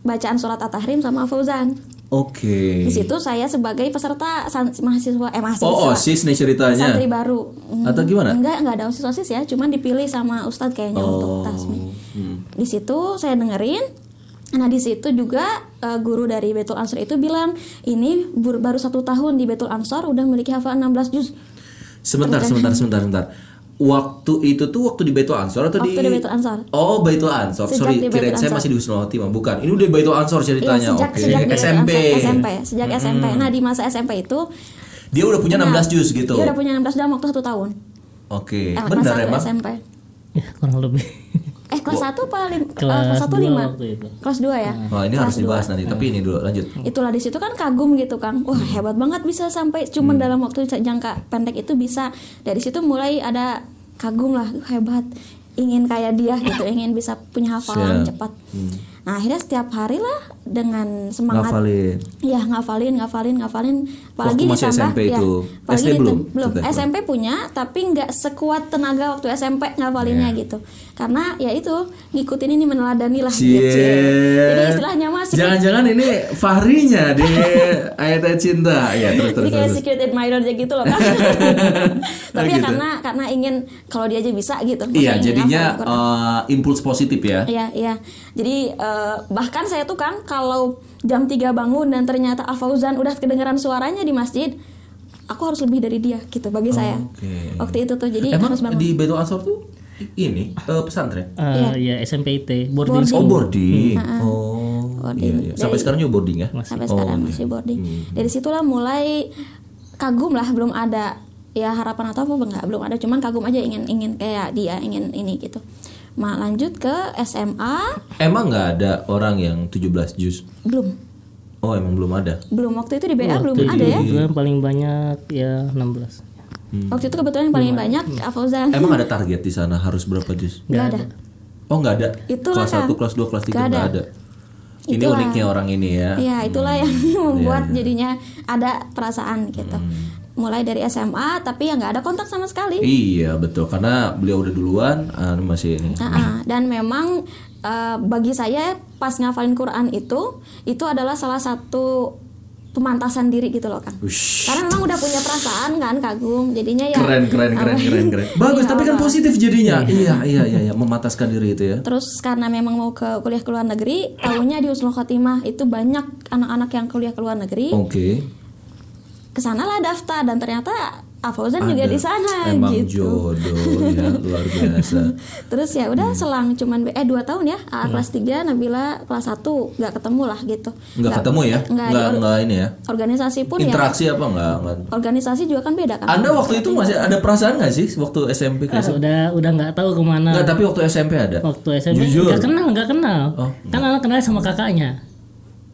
bacaan surat At-Tahrim sama Fauzan. Oke Di situ saya sebagai peserta san- mahasiswa eh mahasiswa Oh OSIS nih ceritanya santri baru. Hmm, Atau gimana? Enggak, enggak ada OSIS-OSIS ya, cuman dipilih sama ustadz kayaknya Oh, untuk tasmi. hmm. Di situ saya dengerin Nah di situ juga eh, guru dari Betul Ansor itu bilang ini baru satu tahun di Betul Ansor udah memiliki hafalan 16 juz. Sebentar, sebentar, sebentar, sebentar. Waktu itu tuh waktu di Baitul Ansor atau Waktu di di Baitul Ansor. Oh, Baitul Ansor. Sejak Sorry, Baitul saya masih di Husnul Khotimah. Bukan. Ini udah Baitul Ansor ceritanya. Iya, sejak Oke. sejak di Baitul SMP. Ansor, SMP, sejak SMP. Nah di masa SMP itu Dia udah punya 16 juz gitu. dia udah punya 16 dalam waktu satu tahun. Oke. Eh, kelas Benar satu emang. SMP. ya kurang lebih Eh kelas 1 paling eh, Kelas kelas 1 dua 5. waktu itu. Kelas 2 ya. Wah, ini harus Kelas dibahas nanti. Tapi ini dulu lanjut. itulah di situ kan kagum gitu kang wah hebat banget bisa sampai cuman Hmm. dalam waktu jangka pendek itu bisa dari situ mulai ada kagum lah hebat ingin kayak dia gitu ingin bisa punya hafalan Siap. cepat nah akhirnya setiap hari lah dengan semangat Ngafalin. Iya ngafalin, ngafalin, ngafalin. Apalagi Waktu masih ditambah SMP ya, itu. apalagi SD belum? belum. SMP punya, tapi nggak sekuat tenaga waktu SMP ngafalinnya Iya. gitu. Karena ya itu ngikutin ini meneladani lah Cie. gitu. Jadi istilahnya mas. Jangan-jangan ini Fahrinya di ayat cinta. Ya, terus terus Jadi kayak secret admirer aja gitu loh kan. Tapi ya gitu. karena karena ingin kalau dia aja bisa gitu. Iya, jadinya eh, impuls positif ya. Iya, iya. Jadi eh, bahkan saya tuh kan kalau jam 3 bangun dan ternyata Al Fauzan udah kedengeran suaranya di masjid, aku harus lebih dari dia gitu bagi saya. Oke. Waktu itu tuh jadi Emang harus bangun. di Baitul Ansor tuh ini eh, pesantren. Eh, ya SMPT boarding Boarding. school. Oh boarding. Oh. Boarding. Iya, iya. Sampai sekarang juga boarding ya? sampai Oh, sekarang iya. masih boarding. Hmm. Dari situlah mulai kagum lah, belum ada ya harapan atau apa enggak, belum ada, cuman kagum aja ingin ingin kayak dia, ingin ini gitu. Ma, lanjut ke SMA, Emang nggak ada orang yang 17 juz? belum. Oh emang belum ada. Belum waktu itu di BA belum ada ya. itu yang paling banyak ya 16. Waktu itu kebetulan yang paling banyak Kak Fauzan. Emang ada target di sana harus berapa juz? Nggak ada. Oh nggak ada. Itulah, kelas 1, Kang. kelas 2, kelas 3 Nggak ada. ada. Ini Itulah. uniknya orang ini ya. Iya, itulah yang Iya, membuat jadinya ada perasaan gitu. Hmm. Mulai dari SMA tapi ya nggak ada kontak sama sekali. Iya betul karena beliau udah duluan ah, masih ini. Ah, ah. dan memang eh, bagi saya pas ngafalin Quran itu itu adalah salah satu pemantasan diri gitu loh Kang. Ush. Karena memang udah punya perasaan kan kagum, jadinya ya Keren keren keren keren keren. Bagus Iya, tapi kan positif jadinya. Iya iya iya iya memataskan diri itu ya. Terus karena memang mau ke kuliah ke luar negeri, tahunya di Husnul Khotimah itu banyak anak-anak yang kuliah ke luar negeri. Oke. Ke sanalah daftar dan ternyata Afauzan juga di sana Emang gitu. jodoh ya luar biasa. Terus ya udah Hmm. selang cuman eh dua tahun ya, AA kelas 3, Nabila kelas 1 nggak ketemu lah gitu. Nggak ketemu ya? Nggak, Nggak ini ya. organisasi pun ya Interaksi apa nggak? organisasi juga kan beda kan. Anda waktu itu masih ada perasaan nggak sih waktu SMP ke Ah, SMP? udah udah nggak tahu ke mana. Nggak, tapi waktu SMP ada. Waktu SMP Jujur. nggak kenal nggak kenal. Oh, kan anak kenal sama kakaknya.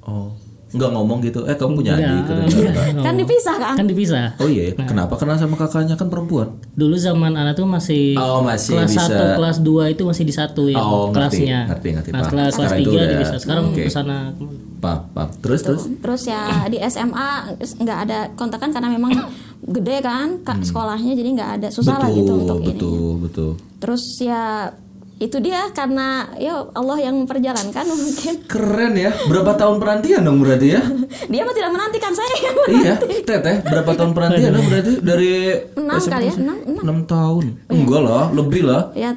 Oh, nggak ngomong gitu. Eh kamu punya Nggak, adik? Kenal. Kan dipisah kan. Kan dipisah. Oh iya, kenapa kenal sama kakaknya kan perempuan? Dulu zaman anak tuh masih, Oh, masih kelas bisa. 1, kelas 2 itu masih disatuin Oh, ngerti, kelasnya. ngerti, ngerti, nah, kelas 3 udah- dipisah. Sekarang oke. ke sana Paham, paham. Terus terus. Terus ya di SMA nggak ada kontakan karena memang gede kan kak sekolahnya jadi nggak ada susah lah gitu Hmm. betul, untuk ini. betul, betul. Terus ya itu dia karena ya Allah yang memperjalankan mungkin Keren ya. Berapa tahun penantian dong berarti ya? dia mah tidak menantikan saya yang iya, Teteh, berapa tahun penantian dong berarti dari Enam SMP? kali ya, enam, enam. Tahun. Enggak lah, lebih lah. ya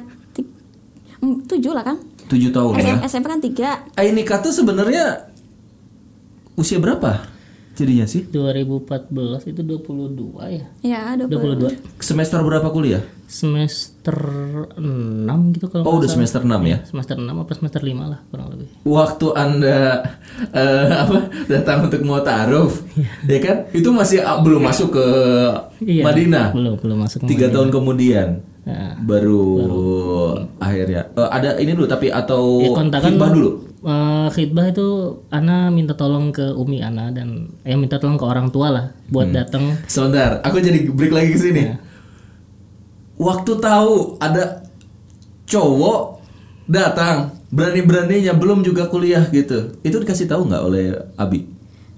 tujuh lah kan Tujuh tahun ya. SM, SMP kan tiga Ai nikah tuh sebenarnya usia berapa? Jadinya sih 2014 itu 22 ya. ya ada 22. semester berapa kuliah? Semester 6 gitu kalau Oh, udah semester 6 ya. Semester 6 apa semester 5 lah kurang lebih. Waktu Anda eh, apa datang untuk mau taruh, ya kan? Itu masih ah, belum masuk ke Iya. Madinah. Belum, belum masuk. ke Tiga Madinah. tahun kemudian Nah, baru, akhirnya Eh, ada ini dulu tapi atau ya kontakan khidbah dulu. Eh, khidbah itu Ana minta tolong ke Umi Ana dan ya minta tolong ke orang tua lah buat Hmm. datang Sebentar, aku jadi break lagi ke sini. Iya. Waktu tahu ada cowok datang berani-beraninya belum juga kuliah gitu. Itu dikasih tahu nggak oleh Abi?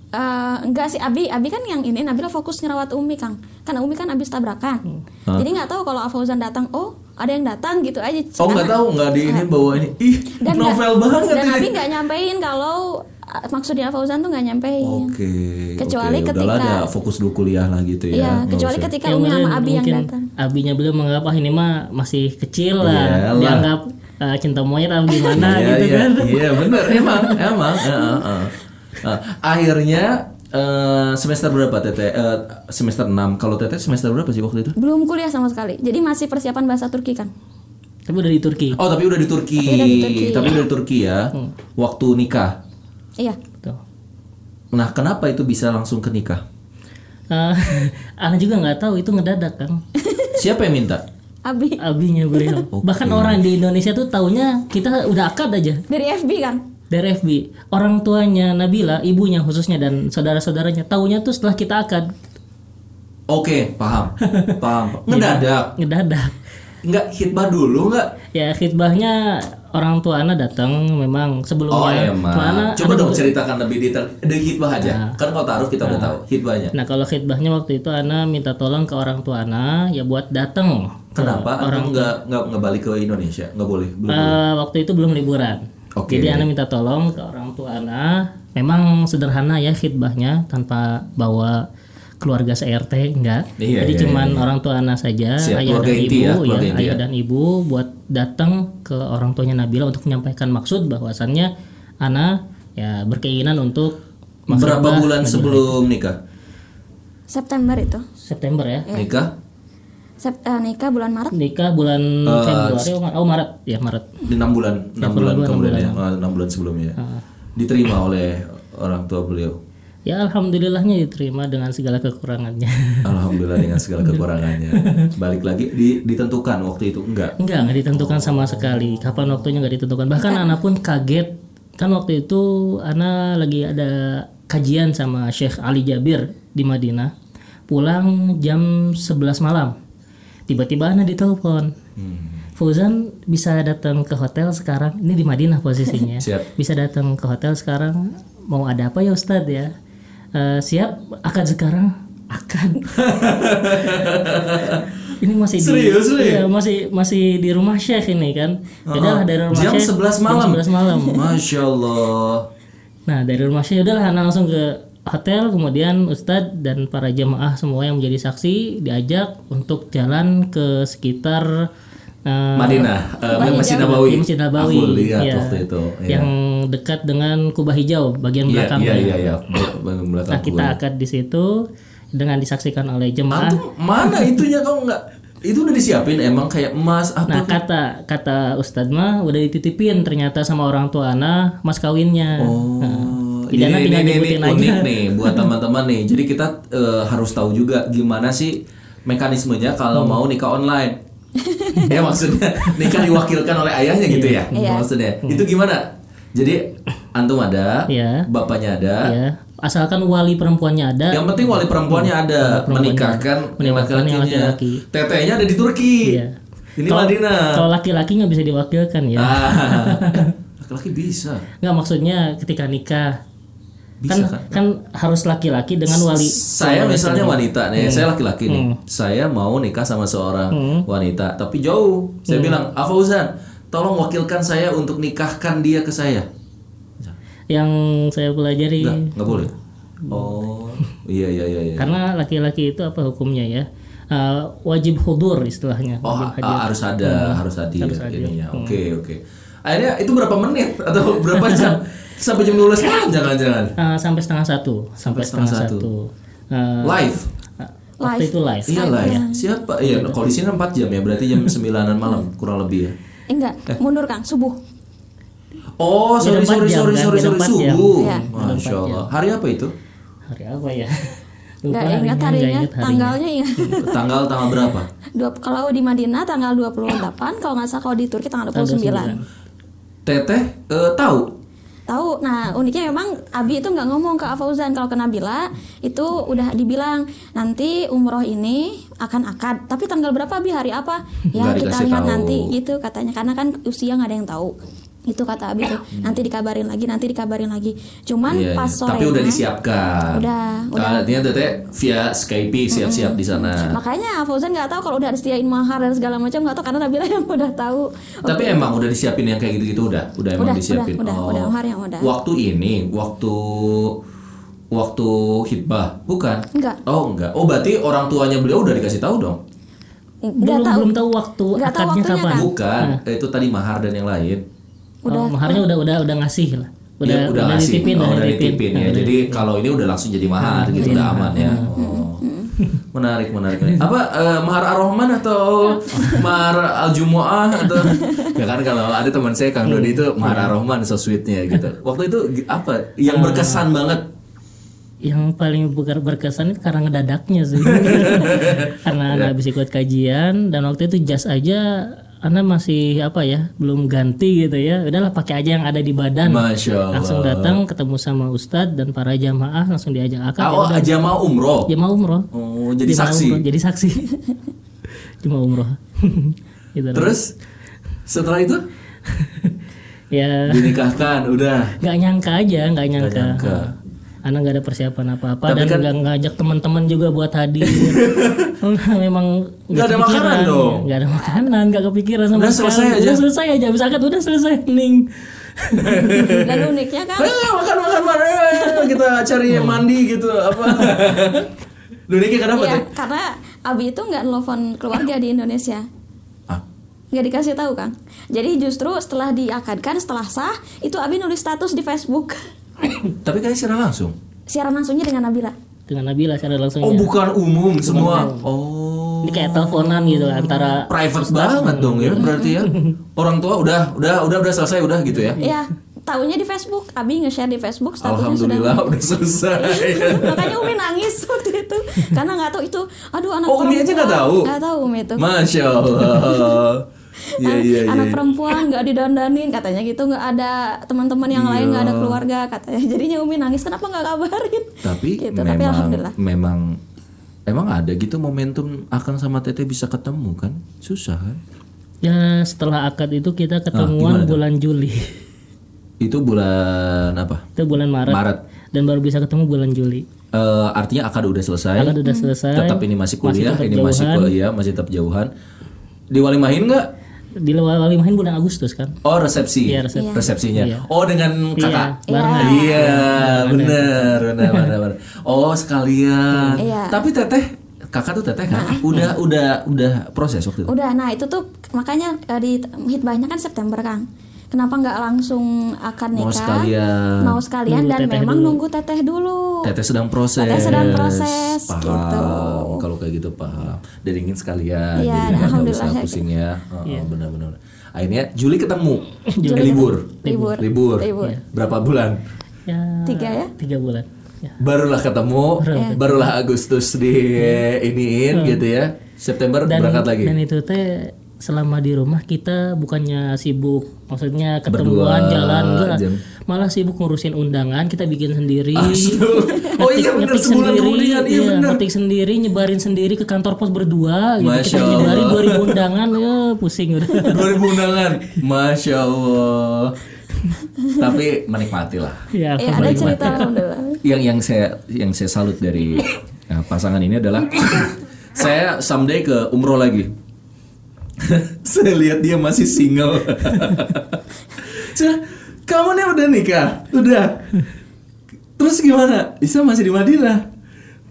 Eh, enggak sih Abi Abi kan yang ini Nabila fokus ngerawat Umi Kang karena Umi kan habis tabrakan jadi nggak tahu kalau Fauzan datang oh ada yang datang gitu aja Oh nggak tahu nggak di ini bawa ini. Ih, dan novel nggak- banget dan. Abi nggak nyampein kalau uh, maksudnya Fauzan tuh nggak nyampein Oke. Kecuali oke. ketika- ada fokus dulu kuliah lah gitu ya. Iya, kecuali usah. ketika Ya, Umi sama Abi yang mungkin datang. Abinya beliau menganggap ah ini mah masih kecil lah Iyalah. dianggap eh, cinta monyet atau gimana Iya, gitu iya, kan Iya bener emang emang. Eh, eh, eh. Eh, akhirnya eh, semester berapa Teteh? Eh, semester 6. Kalau Teteh semester berapa sih waktu itu? belum kuliah sama sekali jadi masih persiapan bahasa Turki kan tapi udah di Turki Oh tapi udah di Turki. Tapi udah di Turki. Tapi udah di Turki ya. Waktu nikah. iya Betul. Nah kenapa itu bisa langsung ke nikah? Eh, Ana juga nggak tahu itu ngedadak kan Siapa yang minta? Abi abinya beliau bahkan orang di Indonesia tuh taunya kita udah akad aja dari FB kan dari FB orang tuanya Nabila ibunya khususnya dan saudara-saudaranya taunya tuh setelah kita akad Oke paham, paham. Ngedadak. ngedadak Nggak hitbah dulu nggak? ya khidbahnya orang tua Ana datang memang sebelumnya Oh Tua Ana emang. Coba ada dong ceritakan lebih detail. Dari hitbah aja. Kan kalau taruh kita udah tahu hitbahnya. Nah kalau khidbahnya waktu itu Ana minta tolong ke orang tua Ana ya buat datang. ke Kenapa? Orang nggak nggak nggak balik ke Indonesia? Nggak boleh. Belum. Eh, waktu itu belum liburan. Oke. Jadi Ana minta tolong ke orang tua Ana. Memang sederhana ya khidbahnya tanpa bawa keluarga se-RT enggak. Iya, Jadi iya, cuman orang tua Ana saja, Siap, ayah dan inti ibu ya, ya, ayah ya. dan ibu buat datang ke orang tuanya Nabila untuk menyampaikan maksud bahwasannya Ana ya berkeinginan untuk Berapa bulan sebelum nikah? September itu September ya. Nikah? Sep- eh, nikah bulan Maret nikah bulan Februari oh, Mar- oh Maret ya Maret Di enam bulan, enam bulan kemudian ya, Ah, enam bulan sebelumnya. Diterima oleh orang tua beliau. ya alhamdulillahnya diterima dengan segala kekurangannya Alhamdulillah dengan segala kekurangannya. Balik lagi di- ditentukan waktu itu enggak. Enggak, enggak ditentukan sama sekali. Kapan waktunya enggak ditentukan. Bahkan Ana pun kaget. Kan waktu itu Ana lagi ada kajian sama Syekh Ali Jabir di Madinah. Pulang jam 11 malam. Tiba-tiba Ana ditelepon. Fauzan bisa datang ke hotel sekarang. Ini di Madinah posisinya. Siap. Bisa datang ke hotel sekarang. Mau ada apa ya Ustadz ya? Eh, siap akad sekarang akad ini masih Serius, di iya, masih masih di rumah Syekh ini kan udahlah dari rumah Jam Syekh 11 malam. jam 11 malam Masya Allah. nah dari rumah Syekh udahlah Ana langsung ke hotel kemudian Ustadz dan para jemaah semua yang menjadi saksi diajak untuk jalan ke sekitar eh, Madinah, eh, Masjid Nabawi. Masjid Nabawi lihat Iya. waktu itu. Iya. yang dekat dengan Kubah Hijau bagian belakangnya iya, iya, iya. Bagian belakang. Nah kita akad di situ dengan disaksikan oleh jemaah. Antum mana itunya kamu nggak? Itu udah disiapin emang kayak emas apa? Nah kata kata Ustadz mah udah dititipin ternyata sama orang tua Ana mas kawinnya. Oh, Nah, Pidana ini, tinggal ini, ini aja. unik nih buat teman-teman nih. Jadi kita eh, harus tahu juga gimana sih mekanismenya kalau Hmm. mau nikah online. ya maksudnya nikah diwakilkan oleh ayahnya gitu ya? Iya. Maksudnya itu gimana? Jadi antum ada, Iya. bapaknya ada, Ya, asalkan wali perempuannya ada. yang penting wali perempuannya ada menikahkan yang Menikahkan yang laki-lakinya. laki-laki. Tetenya ada di Turki. Iya. Ini Kalau- Madinah. Kalau laki-laki nggak bisa diwakilkan ya. Ah, laki-laki bisa. Nggak maksudnya ketika nikah Bisa kan, kan? kan harus laki-laki dengan wali. Saya misalnya wanita nih, Hmm. saya laki-laki nih. Saya mau nikah sama seorang wanita, tapi jauh. Saya bilang, "Ah Fauzan, tolong wakilkan saya untuk nikahkan dia ke saya." Yang saya pelajari Enggak, enggak boleh. Oh, iya iya iya iya. karena laki-laki itu apa hukumnya ya? Eh, wajib hudur istilahnya. Oh, wajib ah, harus ada, harus hadir, Harus hadir. ininya. Oke, oke. Akhirnya itu berapa menit atau berapa jam? Sampai jam 12 malam jangan-jangan. Eh, sampai setengah satu. Sampai, setengah, setengah satu. Eh, Live. waktu Live. itu live. Iya lah ya. Siapa? Iya, kalau di sini 4 jam ya, berarti jam 9-an malam kurang lebih ya. Eh, enggak mundur Kang subuh Oh, sorry empat sorry jam, sorry kan? sorry sorry empat subuh. Iya. Masya Allah. Hari apa itu? Hari apa ya? nggak Lupa ingat nggak harinya ingat harinya. tanggalnya ingat Tanggal tanggal berapa? Dua, kalau di Madinah tanggal 28 kalau nggak salah kalau di Turki tanggal 29 Teteh eh, tahu. tahu. Nah uniknya memang Abi itu nggak ngomong ke Fauzan kalau ke Nabila itu udah dibilang nanti umroh ini akan akad. Tapi tanggal berapa Abi? Hari apa? Ya Nggak kita lihat tahu. nanti gitu katanya. Karena kan usia nggak ada yang tahu itu kata Abi tuh nanti dikabarin lagi nanti dikabarin lagi cuman Iya, pas iya. sore Tapi udah disiapkan. Udah, udah. Artinya teteh via Skype siap-siap di sana. makanya Fauzan nggak tahu kalau udah disediain mahar dan segala macam nggak tahu karena Nabila yang udah tahu Tapi emang udah disiapin yang kayak gitu-gitu udah, udah emang Udah, disiapin. udah, udah, oh. udah, maharnya udah. Waktu ini, waktu waktu hitbah, bukan? Enggak. Oh enggak. Oh berarti orang tuanya beliau udah dikasih tahu dong? nggak belum tahu belum tahu waktu Nggak tahu akadnya waktunya, kapan. kan? Bukan. Eh, Itu tadi mahar dan yang lain. Oh, maharnya udah udah udah ngasih lah. Udah Ya, udah, ngasih. ditipin, oh, udah udah ditipin. ditipin ya. Udah Jadi kalau ini udah langsung jadi mahar gitu, udah aman ya. Oh. Menarik, menarik. menarik. Apa eh, mahar ar-Rahman atau mahar al-Jumu'ah atau ya kan kalau ada teman saya Kang Dodi itu mahar ar-Rahman so sweetnya gitu. Waktu itu apa yang berkesan banget? yang paling ber- berkesan itu karena ngedadaknya sih karena Ya. anak habis ikut kajian dan waktu itu jas aja Anda masih apa ya belum ganti gitu ya udahlah pakai aja yang ada di badan Masya Allah. langsung datang ketemu sama ustadz dan para jamaah langsung diajak akad Ah, oh, aja mau umroh. jamaah umroh Oh, jadi Jamaah saksi. umroh, jadi saksi jamaah umroh gitu Terus setelah itu ya dinikahkan, udah. nggak nyangka aja nggak nyangka, nyangka. Anak nggak ada persiapan apa-apa Tapi dan kan- nggak ngajak teman-teman juga buat hadir karena memang Nggak ada kepikiran. makanan dong. nggak ada makanan nggak kepikiran sama Udah sekali. selesai aja. udah selesai aja habis akad udah selesai ning dan uniknya kan Ayo makan makan makan kita cari Hmm. mandi gitu apa? Nikah kenapa Iya, tuh? karena Abi itu nggak nelfon keluarga di Indonesia. Ah, Nggak dikasih tahu kan. Jadi justru setelah diakadkan, setelah sah, itu Abi nulis status di Facebook. tapi kayaknya secara langsung. Siaran langsungnya dengan Nabila. dengan Nabila secara langsung Oh bukan umum semua. Oh. Ini kayak teleponan gitu antara Private banget dong ya berarti ya. Orang tua udah udah udah udah selesai udah gitu ya. Iya, tahunya di Facebook. Abi nge-share di Facebook statusnya sudah. Alhamdulillah udah selesai. Makanya Umi nangis waktu itu karena nggak tahu itu. Aduh anak Oh, Umi aja nggak tahu? Nggak tahu Umi itu. Masya Allah. Iya An- iya iya. anak perempuan nggak didandanin katanya gitu nggak ada teman-teman yang lain nggak ada Iya. keluarga katanya jadinya Umi nangis kenapa nggak kabarin Tapi gitu tapi memang alhamdulillah memang emang ada gitu momentum Akang sama Teteh bisa ketemu kan? Susah kan? ya setelah akad itu kita Ah, ketemuan tuh? bulan Juli. Itu bulan apa? itu bulan Maret. Maret. Dan baru bisa ketemu bulan Juli. Eh, artinya akad udah selesai. Akad udah selesai. Tetap ini masih kuliah, tetap ini masih jauhan. kuliah, masih tetap jauhan. Diwalimahin nggak? Di Walimahin bulan Agustus kan. Oh resepsi, Iya, resepsi. resepsinya. Iya. Oh dengan kakak. Iya. Iya, benar, benar, benar, benar. Oh sekalian. Iya. Tapi teteh, kakak tuh teteh kan? Udah, udah, udah proses waktu itu. udah nah itu tuh makanya eh, di hitbahnya kan September Kang kenapa nggak langsung akan Mau nikah sekalian. mau sekalian Nunggu dan teteh memang dulu. nunggu teteh dulu Teteh sedang proses. Teteh sedang proses, Paham. gitu. Kalau kayak gitu paham. Dan ingin sekalian. Iya, jadi nggak alhamdulillah. usah pusing ya. Oh, Iya. Benar-benar. Akhirnya Juli ketemu. Juli Eh, libur. libur Libur. libur Berapa bulan? Ya, tiga ya tiga bulan. Ya. Barulah ketemu, barulah Agustus di iniin gitu ya. September Dan, berangkat lagi. dan itu teh selama di rumah kita bukannya sibuk, maksudnya Berdua, ketemuan jalan enggak, jam. malah sibuk ngurusin undangan kita bikin sendiri. Astaga. Oh iya benar ngetik sebulan sendiri, kemudian iya iya, benar. ngetik sendiri, nyebarin sendiri ke kantor pos berdua, gitu. Masya kita nyebarin Allah. 2000 undangan, ya pusing udah. 2000 undangan. Masya Allah. Tapi menikmati lah. ya, ya ada cerita alhamdulillah Yang yang saya yang saya salut dari nah, pasangan ini adalah saya someday ke umroh lagi. saya lihat dia masih single. Saya, kamu nih udah nikah, udah. Terus gimana? Isa masih di Madinah.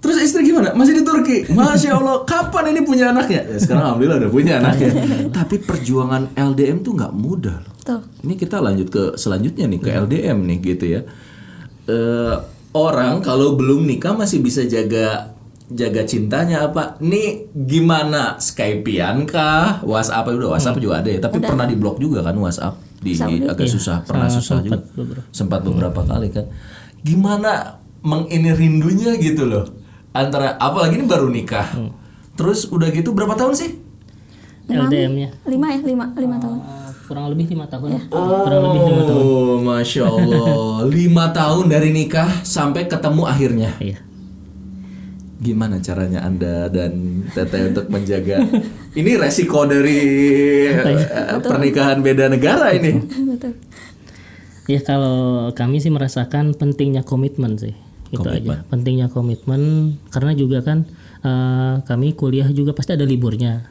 Terus istri gimana? Masih di Turki. Masya Allah, kapan ini punya anaknya? Ya, sekarang alhamdulillah udah punya anaknya. Tapi perjuangan LDM tuh nggak mudah. loh. tuh Ini kita lanjut ke selanjutnya nih ke LDM nih gitu ya. Eh, orang kalau belum nikah masih bisa jaga jaga cintanya apa? Nih gimana Skypean kah? WhatsApp udah WhatsApp juga ada ya, tapi pernah diblok juga kan WhatsApp di agak susah, pernah susah juga. Sempat beberapa kali kan. Gimana mengini rindunya gitu loh. Antara apalagi ini baru nikah. Terus udah gitu berapa tahun sih? LDM-nya lima ya lima lima tahun Uh, kurang lebih lima tahun. Kurang lebih lima tahun. Oh, masya Allah, lima tahun dari nikah sampai ketemu akhirnya. Iya. Gimana caranya anda dan Teteh untuk menjaga? Ini resiko dari eh, pernikahan beda negara ini. betul Ya kalau kami sih merasakan pentingnya komitmen sih. Itu aja. Pentingnya komitmen karena juga kan eh, kami kuliah juga pasti ada liburnya.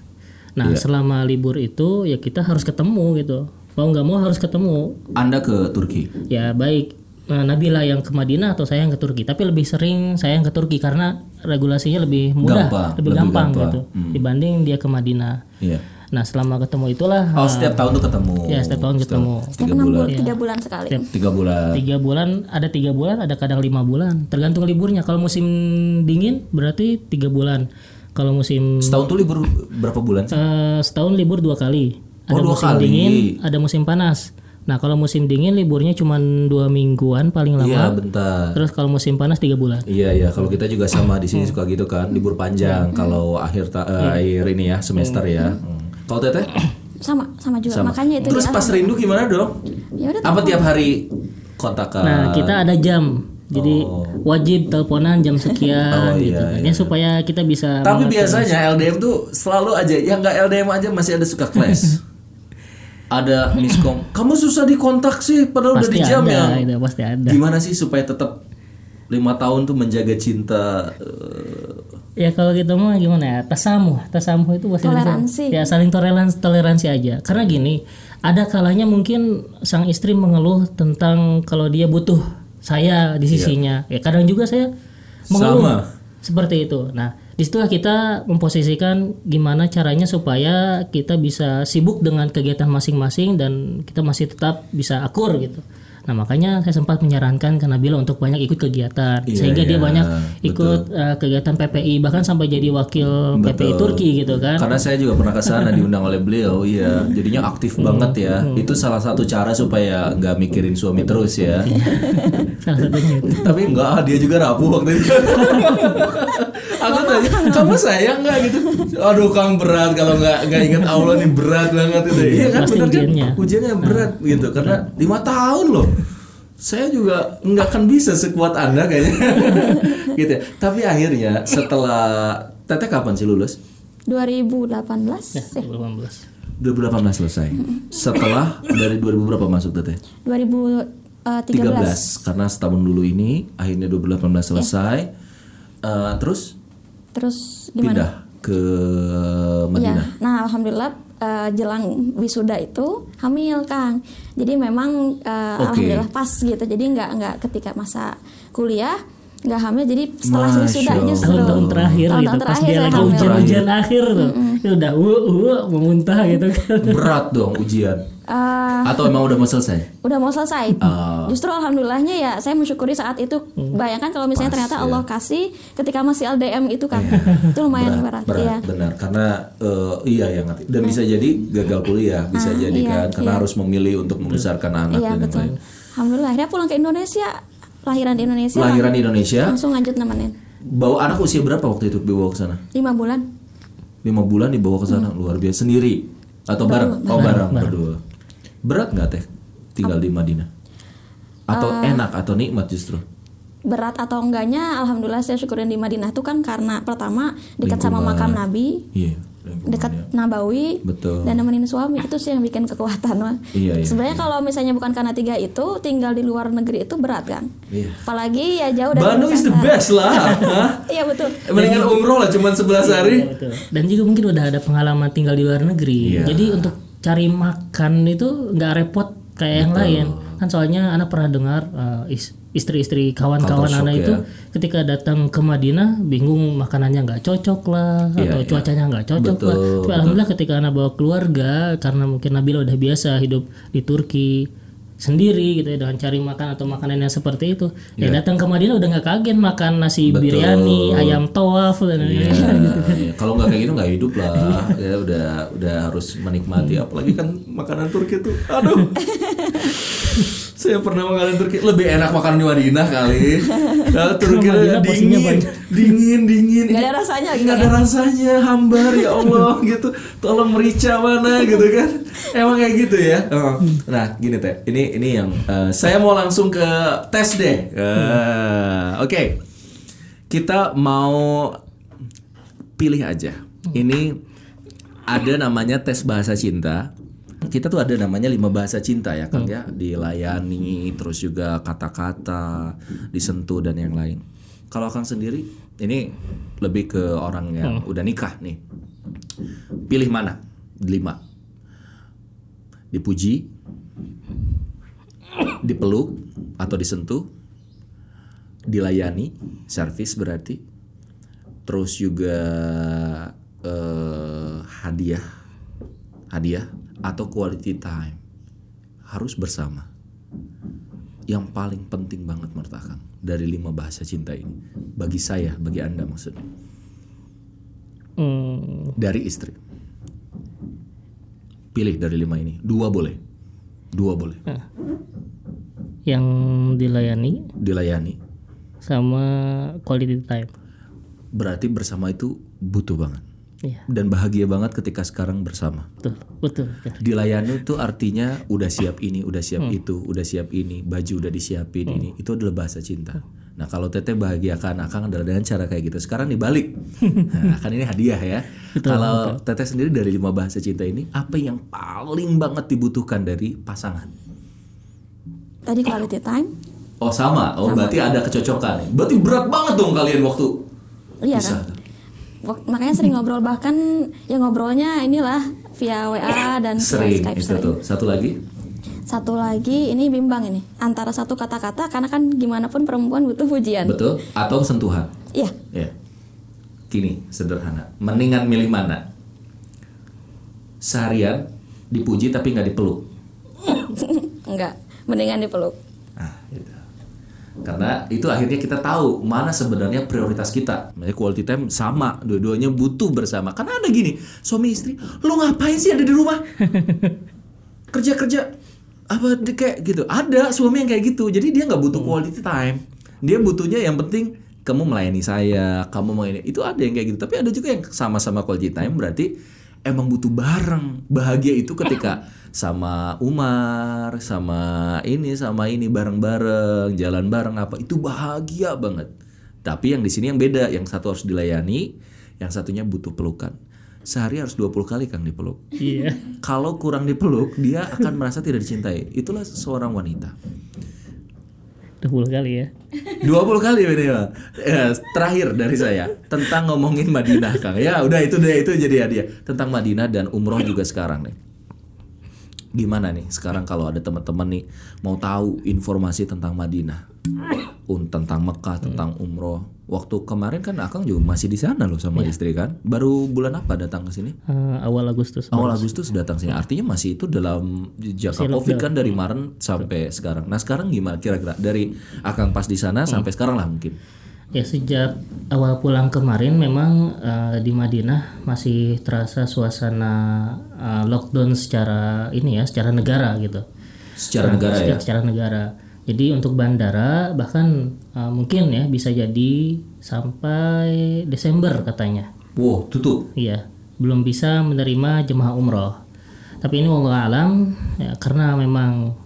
Nah, selama libur itu ya kita harus ketemu gitu. Mau nggak mau harus ketemu. Anda ke Turki. Ya baik Nabila yang ke Madinah atau saya yang ke Turki, tapi lebih sering saya yang ke Turki karena regulasinya lebih mudah, Gampang, lebih, lebih gampang, gampang. gitu dibanding dia ke Madinah. Iya. Nah, selama ketemu itulah Oh, setiap tahun tuh ketemu. ya setiap tahun ketemu. setiap enam bulan tiga bulan sekali Tiga bulan. tiga bulan ada tiga bulan ada kadang lima bulan tergantung liburnya kalau musim dingin berarti tiga bulan kalau musim Setahun tuh libur berapa bulan sih? eh, setahun libur dua kali ada Oh, dua musim kali. dingin ada musim panas nah kalau musim dingin liburnya cuma dua mingguan paling lama. Iya, bentar. terus kalau musim panas tiga bulan. Iya iya. Kalau kita juga sama di sini suka gitu kan libur panjang kalau akhir ta- eh, akhir ini ya semester ya. Hmm. Kalau teteh? Sama sama juga. Makanya itu terus dia pas rindu gimana dong? ya udah Apa tiap hari kontak nah kita ada jam. Jadi wajib teleponan jam sekian Oh, gitu. iya, kan. Ya, supaya kita bisa Tapi biasanya LDM tuh selalu aja. Yang nggak LDM aja masih ada suka clash. ada miskom. Kamu susah dikontak sih padahal udah pasti di jam ada ya. itu pasti ada Gimana sih supaya tetap lima tahun tuh menjaga cinta? eh, Ya kalau kita mau gimana ya tasamuh, tasamuh itu bahasa Indonesia. Toleransi. Ya saling toleransi, toleransi aja. Karena gini, ada kalanya mungkin sang istri mengeluh tentang kalau dia butuh saya di sisinya. Ya kadang juga saya mengeluh Sama. seperti itu. Nah di situlah kita memposisikan gimana caranya supaya kita bisa sibuk dengan kegiatan masing-masing dan kita masih tetap bisa akur gitu. Nah makanya saya sempat menyarankan ke Nabila untuk banyak ikut kegiatan, Iya, sehingga dia iya, banyak ikut eh, kegiatan PPI bahkan sampai jadi wakil PPI Turki gitu kan. Karena saya juga pernah ke sana diundang oleh beliau, iya. Jadinya aktif banget ya. Itu salah satu cara supaya nggak mikirin suami terus ya. Salah satunya. Tapi enggak, dia juga rapuh waktu itu. Aku tanya, kamu sayang nggak gitu? Aduh, kang berat kalau nggak nggak ingat Allah nih berat banget itu. Iya kan pasti benar kan? ujiannya. Ujiannya berat gitu karena lima tahun loh. Saya juga nggak akan bisa sekuat anda kayaknya, gitu. ya. Tapi akhirnya setelah Teteh kapan sih lulus? 2018 Ya, eh, 2018. 2018 selesai. Setelah dari 2000 berapa masuk Teteh? 2013 13 karena setahun dulu ini akhirnya 2018 selesai. Eh, terus terus gimana pindah ke Madinah. Ya, nah alhamdulillah eh, jelang wisuda itu hamil Kang. Jadi memang eh, Oke. alhamdulillah pas gitu. Jadi nggak nggak ketika masa kuliah nggak hamil. Jadi setelah Masya wisuda justru Tahun-tahun terakhir Tahun-tahun gitu, pas terakhir dia saya lagi ujian-ujian akhir tuh, itu udah uh, uh, mau muntah gitu kan. Berat dong ujian. Eh, Atau emang udah mau selesai? udah mau selesai. Ah. Justru alhamdulillahnya ya saya mensyukuri saat itu. Hmm. Bayangkan kalau misalnya Pas, ternyata ya. Allah kasih ketika masih LDM itu kan. itu lumayan berat, berat ya. benar karena eh, iya yang ngerti dan bisa jadi gagal kuliah bisa Ah, jadi iya, kan karena iya. harus memilih untuk membesarkan anak Iya dan betul. lain Alhamdulillah akhirnya pulang ke Indonesia. Lahiran di Indonesia. lahiran di Indonesia langsung lanjut nemenin. bawa anak usia berapa waktu itu dibawa ke sana Lima bulan. lima bulan dibawa ke sana luar biasa sendiri atau bareng oh bareng berdua berat nggak teh tinggal di Madinah atau Eh. enak atau nikmat justru berat atau enggaknya alhamdulillah saya syukurin di Madinah itu kan karena pertama dekat sama makam Nabi iya dekat ya. Nabawi Betul. dan nemenin suami itu sih yang bikin kekuatan mah. Iya, iya, Sebenarnya kalau misalnya bukan karena tiga itu tinggal di luar negeri itu berat kan. Iya. Apalagi ya jauh dari Bandung is the best lah Hah? Iya betul. mendingan umroh lah cuman 11 hari Iya, betul. Dan juga mungkin udah ada pengalaman tinggal di luar negeri. Iya. Jadi untuk cari makan itu nggak repot kayak yang lain. Kan soalnya anak pernah dengar uh, is- istri-istri kawan-kawan anak ya. itu ketika datang ke Madinah bingung makanannya nggak cocok lah Iya, atau iya. cuacanya nggak cocok Betul, lah. Tapi alhamdulillah ketika anak bawa keluarga karena mungkin Nabila udah biasa hidup di Turki sendiri gitu ya dengan cari makan atau makanan yang seperti itu ya datang ke Madinah udah nggak kaget makan nasi Iya. Betul. biryani ayam tawaf dan Iya, iya. kalau nggak kayak gitu nggak hidup lah. Ya udah udah harus menikmati. Apalagi kan makanan Turki tuh, aduh. Saya pernah makanan Turki lebih enak makan di Madinah kali. Kalau Turki Madinah dingin, banyak. dingin, dingin. Nggak ada rasanya gitu Nggak ada rasanya, hambar ya Allah gitu. Tolong merica mana gitu kan? Emang kayak gitu ya. Oh. Nah, gini teh. Ini ini yang eh, saya mau langsung ke tes deh. Eh, Oke, kita mau pilih aja. Ini ada namanya tes bahasa cinta. Kita tuh ada namanya lima bahasa cinta ya Kang ya, dilayani, terus juga kata-kata, disentuh dan yang lain. Kalau Kang sendiri, ini lebih ke orang yang udah nikah nih. Pilih mana? Lima. Dipuji, dipeluk atau disentuh, dilayani, servis berarti, terus juga eh, hadiah, hadiah atau quality time harus bersama. Yang paling penting banget menurut Akang dari lima bahasa cinta ini. Bagi saya, bagi anda maksudnya. Hmm, dari istri. Pilih dari lima ini, dua boleh, dua boleh, yang dilayani? Dilayani. sama quality time. Berarti bersama itu butuh banget Iya, dan bahagia banget ketika sekarang bersama. betul, betul. betul. Dilayani itu artinya udah siap ini, udah siap itu, udah siap ini, baju udah disiapin ini. Itu adalah bahasa cinta. Nah kalau teteh bahagiakan akang adalah dengan cara kayak gitu. Sekarang dibalik, nah, kan ini hadiah ya. kalau teteh sendiri dari lima bahasa cinta ini, apa yang paling banget dibutuhkan dari pasangan? Tadi quality time. Oh sama, oh berarti ada kecocokan. nih. Berarti berat banget dong kalian waktu Iya bisa. kan. Makanya sering ngobrol bahkan ya ngobrolnya inilah via WA dan via Sering Skype itu sering. tuh. Satu lagi, Satu lagi ini bimbang ini antara satu kata-kata karena kan gimana pun perempuan butuh pujian. betul? Atau sentuhan? Iya. Ya. Gini, sederhana. Mendingan milih mana? Seharian dipuji tapi nggak dipeluk. Enggak, mendingan dipeluk. Nah, gitu. Karena itu akhirnya kita tahu mana sebenarnya prioritas kita. Makanya quality time sama, dua-duanya butuh bersama. Karena ada gini, suami istri, lu ngapain sih ada di rumah? Kerja-kerja apa kayak gitu. Ada suami yang kayak gitu. Jadi dia nggak butuh quality time. Dia butuhnya yang penting kamu melayani saya, kamu mau ini. Itu ada yang kayak gitu. Tapi ada juga yang sama-sama quality time berarti emang butuh bareng. Bahagia itu ketika sama Umar, sama ini, sama ini bareng-bareng, jalan bareng apa itu bahagia banget. Tapi yang di sini yang beda, yang satu harus dilayani, yang satunya butuh pelukan. Sehari harus 20 kali Kang dipeluk. Iya. Kalau kurang dipeluk, dia akan merasa tidak dicintai. Itulah seorang wanita. 20 kali ya. 20 kali minimal. Ya, terakhir dari saya tentang ngomongin Madinah Kang. Ya, udah itu deh itu jadi hadiah. Tentang Madinah dan umroh juga sekarang nih. Gimana nih sekarang kalau ada teman-teman nih mau tahu informasi tentang Madinah, un tentang Mekah, tentang umroh. Waktu kemarin kan Akang juga masih di sana loh sama istri kan. Baru bulan apa datang ke sini? Eh, awal Agustus. Awal Agustus datang sini. Artinya masih itu dalam jangka Covid kan dari Maret sampai sekarang. Nah, sekarang gimana kira-kira dari Akang pas di sana sampai sekarang lah mungkin. Ya sejak awal pulang kemarin memang eh, di Madinah masih terasa suasana eh, lockdown secara ini ya, secara negara gitu. Secara negara ya. Secara, secara negara. Jadi untuk bandara bahkan eh, mungkin ya bisa jadi sampai Desember katanya. Wow, tutup. Iya, belum bisa menerima jemaah umroh. Tapi ini Allah alam ya, karena memang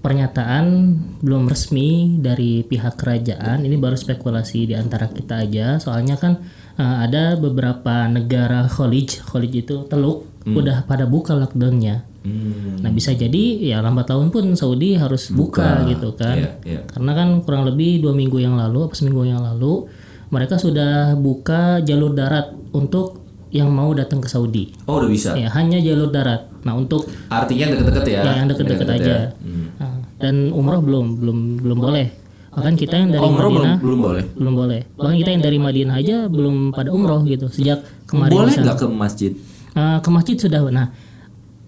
pernyataan belum resmi dari pihak kerajaan. Ini baru spekulasi di antara kita aja. Soalnya kan eh, ada beberapa negara Khalij, Khalij itu teluk udah pada buka lockdownnya. Hmm. Nah bisa jadi ya lambat laun pun Saudi harus buka, gitu kan. Iya, iya. Karena kan kurang lebih dua minggu yang lalu, apa seminggu yang lalu, mereka sudah buka jalur darat untuk yang mau datang ke Saudi. Oh, udah bisa. Ya hanya jalur darat. Nah untuk Artinya deket-deket ya. ya, yang deket-deket aja. ya. Hmm. Nah, dan umroh belum, belum, belum boleh. Bahkan kita yang dari Oh, umroh belum, Madinah belum boleh. belum boleh. Bahkan kita yang dari Madinah aja belum pada umroh gitu. Sejak kemarin Boleh nggak ke masjid? Eh, ke masjid sudah. Nah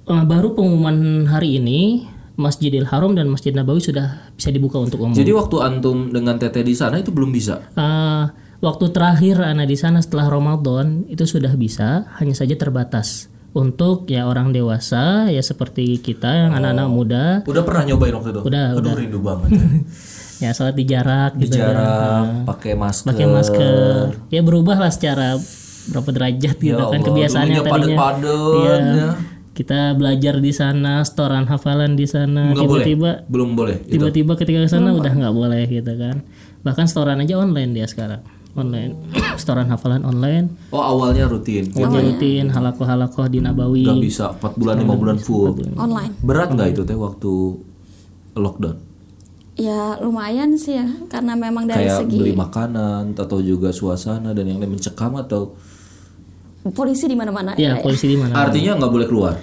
eh, baru pengumuman hari ini Masjidil Haram dan Masjid Nabawi sudah bisa dibuka untuk umum. Jadi waktu antum dengan teteh di sana itu belum bisa. Eh, waktu terakhir Ana di sana setelah Ramadan itu sudah bisa, hanya saja terbatas untuk ya orang dewasa ya seperti kita yang anak-anak muda Udah pernah nyobain waktu itu? Udah, Aduh, udah. rindu banget. ya salat di jarak Di gitu kan. jarak, pakai masker. pakai masker ya berubah lah secara berapa derajat gitu Ya kan Allah, kebiasaannya dulunya tadinya padet-padet, Iya. ya. kita belajar di sana setoran hafalan di sana Nggak boleh. tiba-tiba Belum boleh. Tiba-tiba ketika ke sana udah nggak boleh gitu kan bahkan setoran aja online dia sekarang online setoran hafalan online Oh, awalnya rutin. Wajah rutin halakoh halakoh di Nabawi Gak bisa 4 bulan 5 bulan full. online Berat nggak itu teh waktu lockdown? ya lumayan sih ya karena memang dari Kayak segi beli makanan atau juga suasana dan yang lain mencekam atau polisi di mana-mana ya polisi di mana artinya nggak boleh keluar.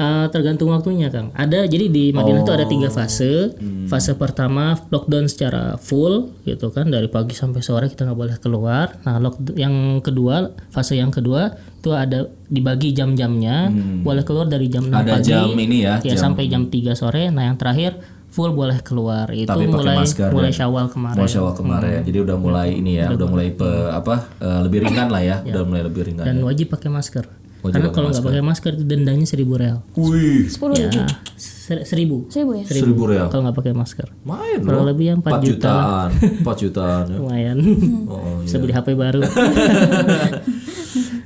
Eh, tergantung waktunya Kang. Ada jadi di Madinah itu ada tiga fase. Fase pertama lockdown secara full gitu kan dari pagi sampai sore kita nggak boleh keluar. Nah lock yang kedua fase yang kedua itu ada dibagi jam-jamnya. Boleh keluar dari jam 6 Ada pagi. jam ini ya, ya jam- sampai jam 3 sore. Nah yang terakhir full boleh keluar. Itu Tapi mulai masker mulai dan- Syawal kemarin. Masya Allah kemarin. Jadi udah mulai ini ya, udah mulai pe- apa eh, lebih ringan lah ya, udah mulai lebih ringan. Dan wajib pakai masker. Wajib Karena kalau nggak pakai masker itu dendanya seribu real. Wih, 10 ribu Ya, ser- seribu. seribu ya seribu real. Kalau nggak pakai masker. Main Kurang loh. lebih yang 4 4 juta jutaan, 4 jutaan. ya. lumayan Oh, bisa beli HP baru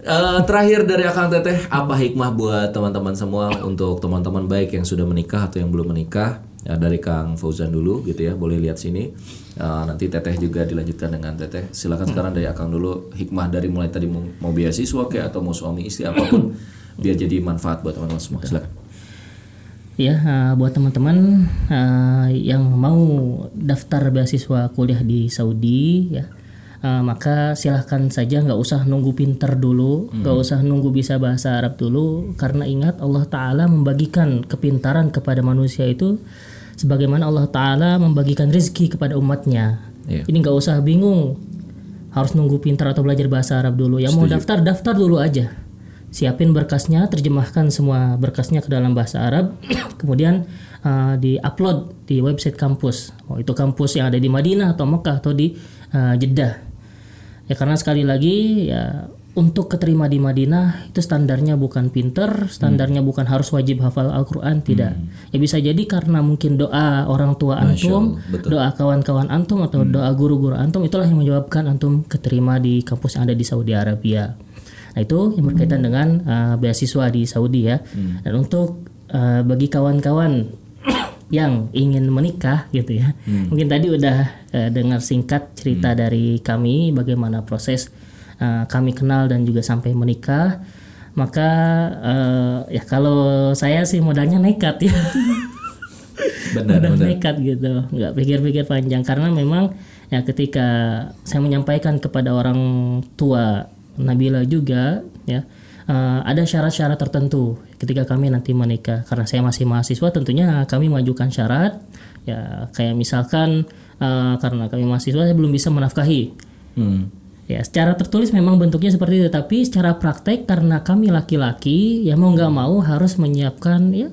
Eh, terakhir dari Akang Teteh, apa hikmah buat teman-teman semua untuk teman-teman baik yang sudah menikah atau yang belum menikah? Ya, dari Kang Fauzan dulu gitu ya, boleh lihat sini. Eh, nanti Teteh juga dilanjutkan dengan Teteh. Silakan sekarang dari Akang dulu hikmah dari mulai tadi mau, mau beasiswa kayak atau mau suami istri apa pun biar jadi manfaat buat teman-teman semua. Silakan. ya eh, buat teman-teman eh, yang mau daftar beasiswa kuliah di Saudi ya eh, maka silahkan saja nggak usah nunggu pinter dulu nggak usah nunggu bisa bahasa Arab dulu karena ingat Allah Taala membagikan kepintaran kepada manusia itu sebagaimana Allah Taala membagikan rezeki kepada umatnya Iya. jadi nggak usah bingung harus nunggu pintar atau belajar bahasa Arab dulu yang mau daftar daftar dulu aja siapin berkasnya, terjemahkan semua berkasnya ke dalam bahasa Arab, kemudian uh, di-upload di website kampus. Oh, itu kampus yang ada di Madinah atau Mekah atau di uh, Jeddah. Ya karena sekali lagi ya untuk keterima di Madinah itu standarnya bukan pinter, standarnya hmm. bukan harus wajib hafal Al-Qur'an, tidak. Hmm. Ya bisa jadi karena mungkin doa orang tua antum, doa kawan-kawan antum atau hmm. doa guru-guru antum itulah yang menyebabkan antum keterima di kampus yang ada di Saudi Arabia. Nah, itu yang berkaitan hmm. dengan uh, beasiswa di Saudi ya. Hmm. Dan untuk uh, bagi kawan-kawan yang ingin menikah gitu ya. Hmm. Mungkin tadi udah uh, dengar singkat cerita hmm. dari kami bagaimana proses uh, kami kenal dan juga sampai menikah maka uh, ya kalau saya sih modalnya nekat ya. Benar, benar. nekat gitu nggak pikir-pikir panjang. Karena memang ya ketika saya menyampaikan kepada orang tua Nabila juga ya uh, ada syarat-syarat tertentu ketika kami nanti menikah. Karena saya masih mahasiswa tentunya kami mengajukan syarat. Ya kayak misalkan uh, karena kami mahasiswa saya belum bisa menafkahi. Hmm Ya, secara tertulis memang bentuknya seperti itu, tapi secara praktek karena kami laki-laki, ya mau nggak mau harus menyiapkan ya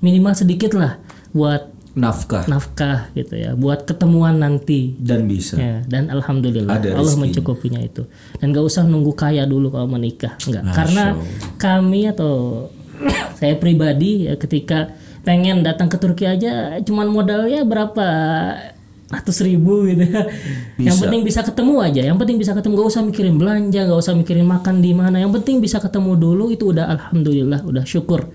minimal sedikit lah buat nafkah. nafkah gitu ya buat ketemuan nanti. Dan bisa. Ya, dan alhamdulillah Ada Allah mencukupinya itu. Dan nggak usah nunggu kaya dulu kalau menikah nggak. Karena kami atau saya pribadi ya ketika pengen datang ke Turki aja cuman modalnya berapa ratus ribu gitu ya. Bisa. Yang penting bisa ketemu aja. Yang penting bisa ketemu. Gak usah mikirin belanja, gak usah mikirin makan di mana. Yang penting bisa ketemu dulu itu udah alhamdulillah, udah syukur.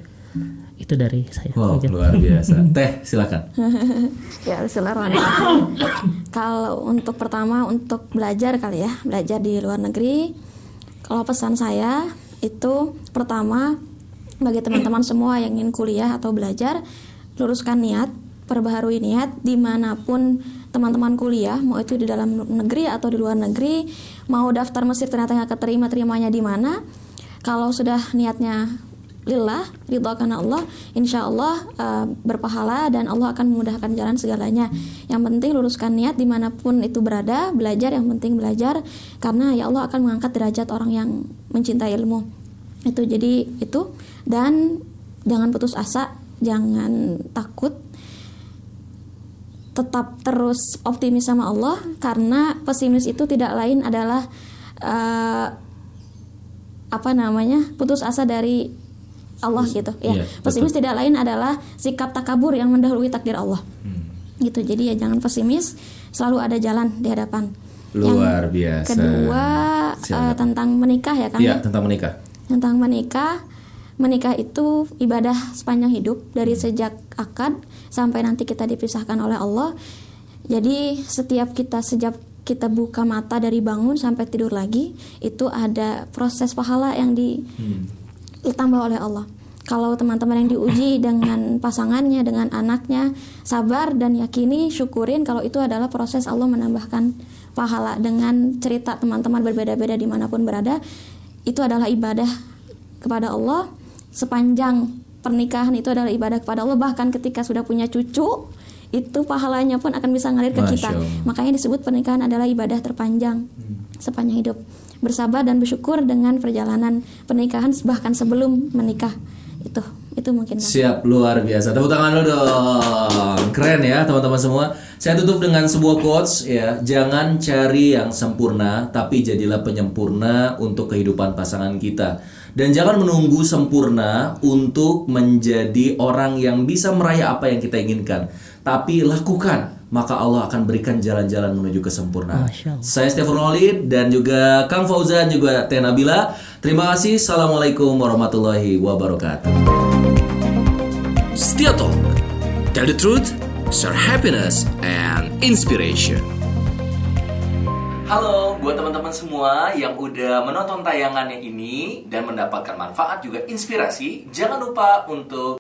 Itu dari saya. Wow, mungkin. luar biasa. Teh, silakan. ya, silakan. kalau untuk pertama untuk belajar kali ya, belajar di luar negeri. Kalau pesan saya itu pertama bagi teman-teman semua yang ingin kuliah atau belajar, luruskan niat, perbaharui niat di mana pun teman-teman kuliah mau itu di dalam negeri atau di luar negeri mau daftar mesir ternyata nggak keterima terimanya di mana kalau sudah niatnya lillah ridho karena Allah insya Allah uh, berpahala dan Allah akan memudahkan jalan segalanya. Yang penting luruskan niat di mana pun itu berada belajar yang penting belajar karena ya Allah akan mengangkat derajat orang yang mencintai ilmu. Itu jadi itu. Dan jangan putus asa jangan takut tetap terus optimis sama Allah karena pesimis itu tidak lain adalah uh, apa namanya putus asa dari Allah gitu ya. Yeah, pesimis betul. tidak lain adalah sikap takabur yang mendahului takdir Allah. Hmm. gitu jadi ya jangan pesimis selalu ada jalan di hadapan. Luar yang biasa. kedua uh, tentang menikah ya kan ya? tentang menikah. Tentang menikah menikah itu ibadah sepanjang hidup dari sejak akad sampai nanti kita dipisahkan oleh Allah. Jadi setiap kita sejak kita buka mata dari bangun sampai tidur lagi itu ada proses pahala yang ditambah oleh Allah. Kalau teman-teman yang diuji dengan pasangannya, dengan anaknya, sabar dan yakini, syukurin kalau itu adalah proses Allah menambahkan pahala dengan cerita teman-teman berbeda-beda di mana pun berada, itu adalah ibadah kepada Allah sepanjang pernikahan itu adalah ibadah kepada Allah bahkan ketika sudah punya cucu itu pahalanya pun akan bisa ngalir ke Masya kita. Allah. makanya disebut pernikahan adalah ibadah terpanjang hmm. sepanjang hidup. Bersabar dan bersyukur dengan perjalanan pernikahan bahkan sebelum menikah itu. Itu mungkin siap luar biasa. Tepuk tangan lo dong. Keren ya teman-teman semua. Saya tutup dengan sebuah quotes ya. Jangan cari yang sempurna tapi jadilah penyempurna untuk kehidupan pasangan kita dan jangan menunggu sempurna untuk menjadi orang yang bisa meraih apa yang kita inginkan. Tapi lakukan, maka Allah akan berikan jalan-jalan menuju kesempurnaan. Saya Stefan Walid dan juga Kang Fauzan juga Teh Nabila. Terima kasih. Assalamualaikum warahmatullahi wabarakatuh. Setia Talk. Tell the truth, share happiness and inspiration. Halo buat teman-teman semua yang udah menonton tayangannya ini dan mendapatkan manfaat juga inspirasi, jangan lupa untuk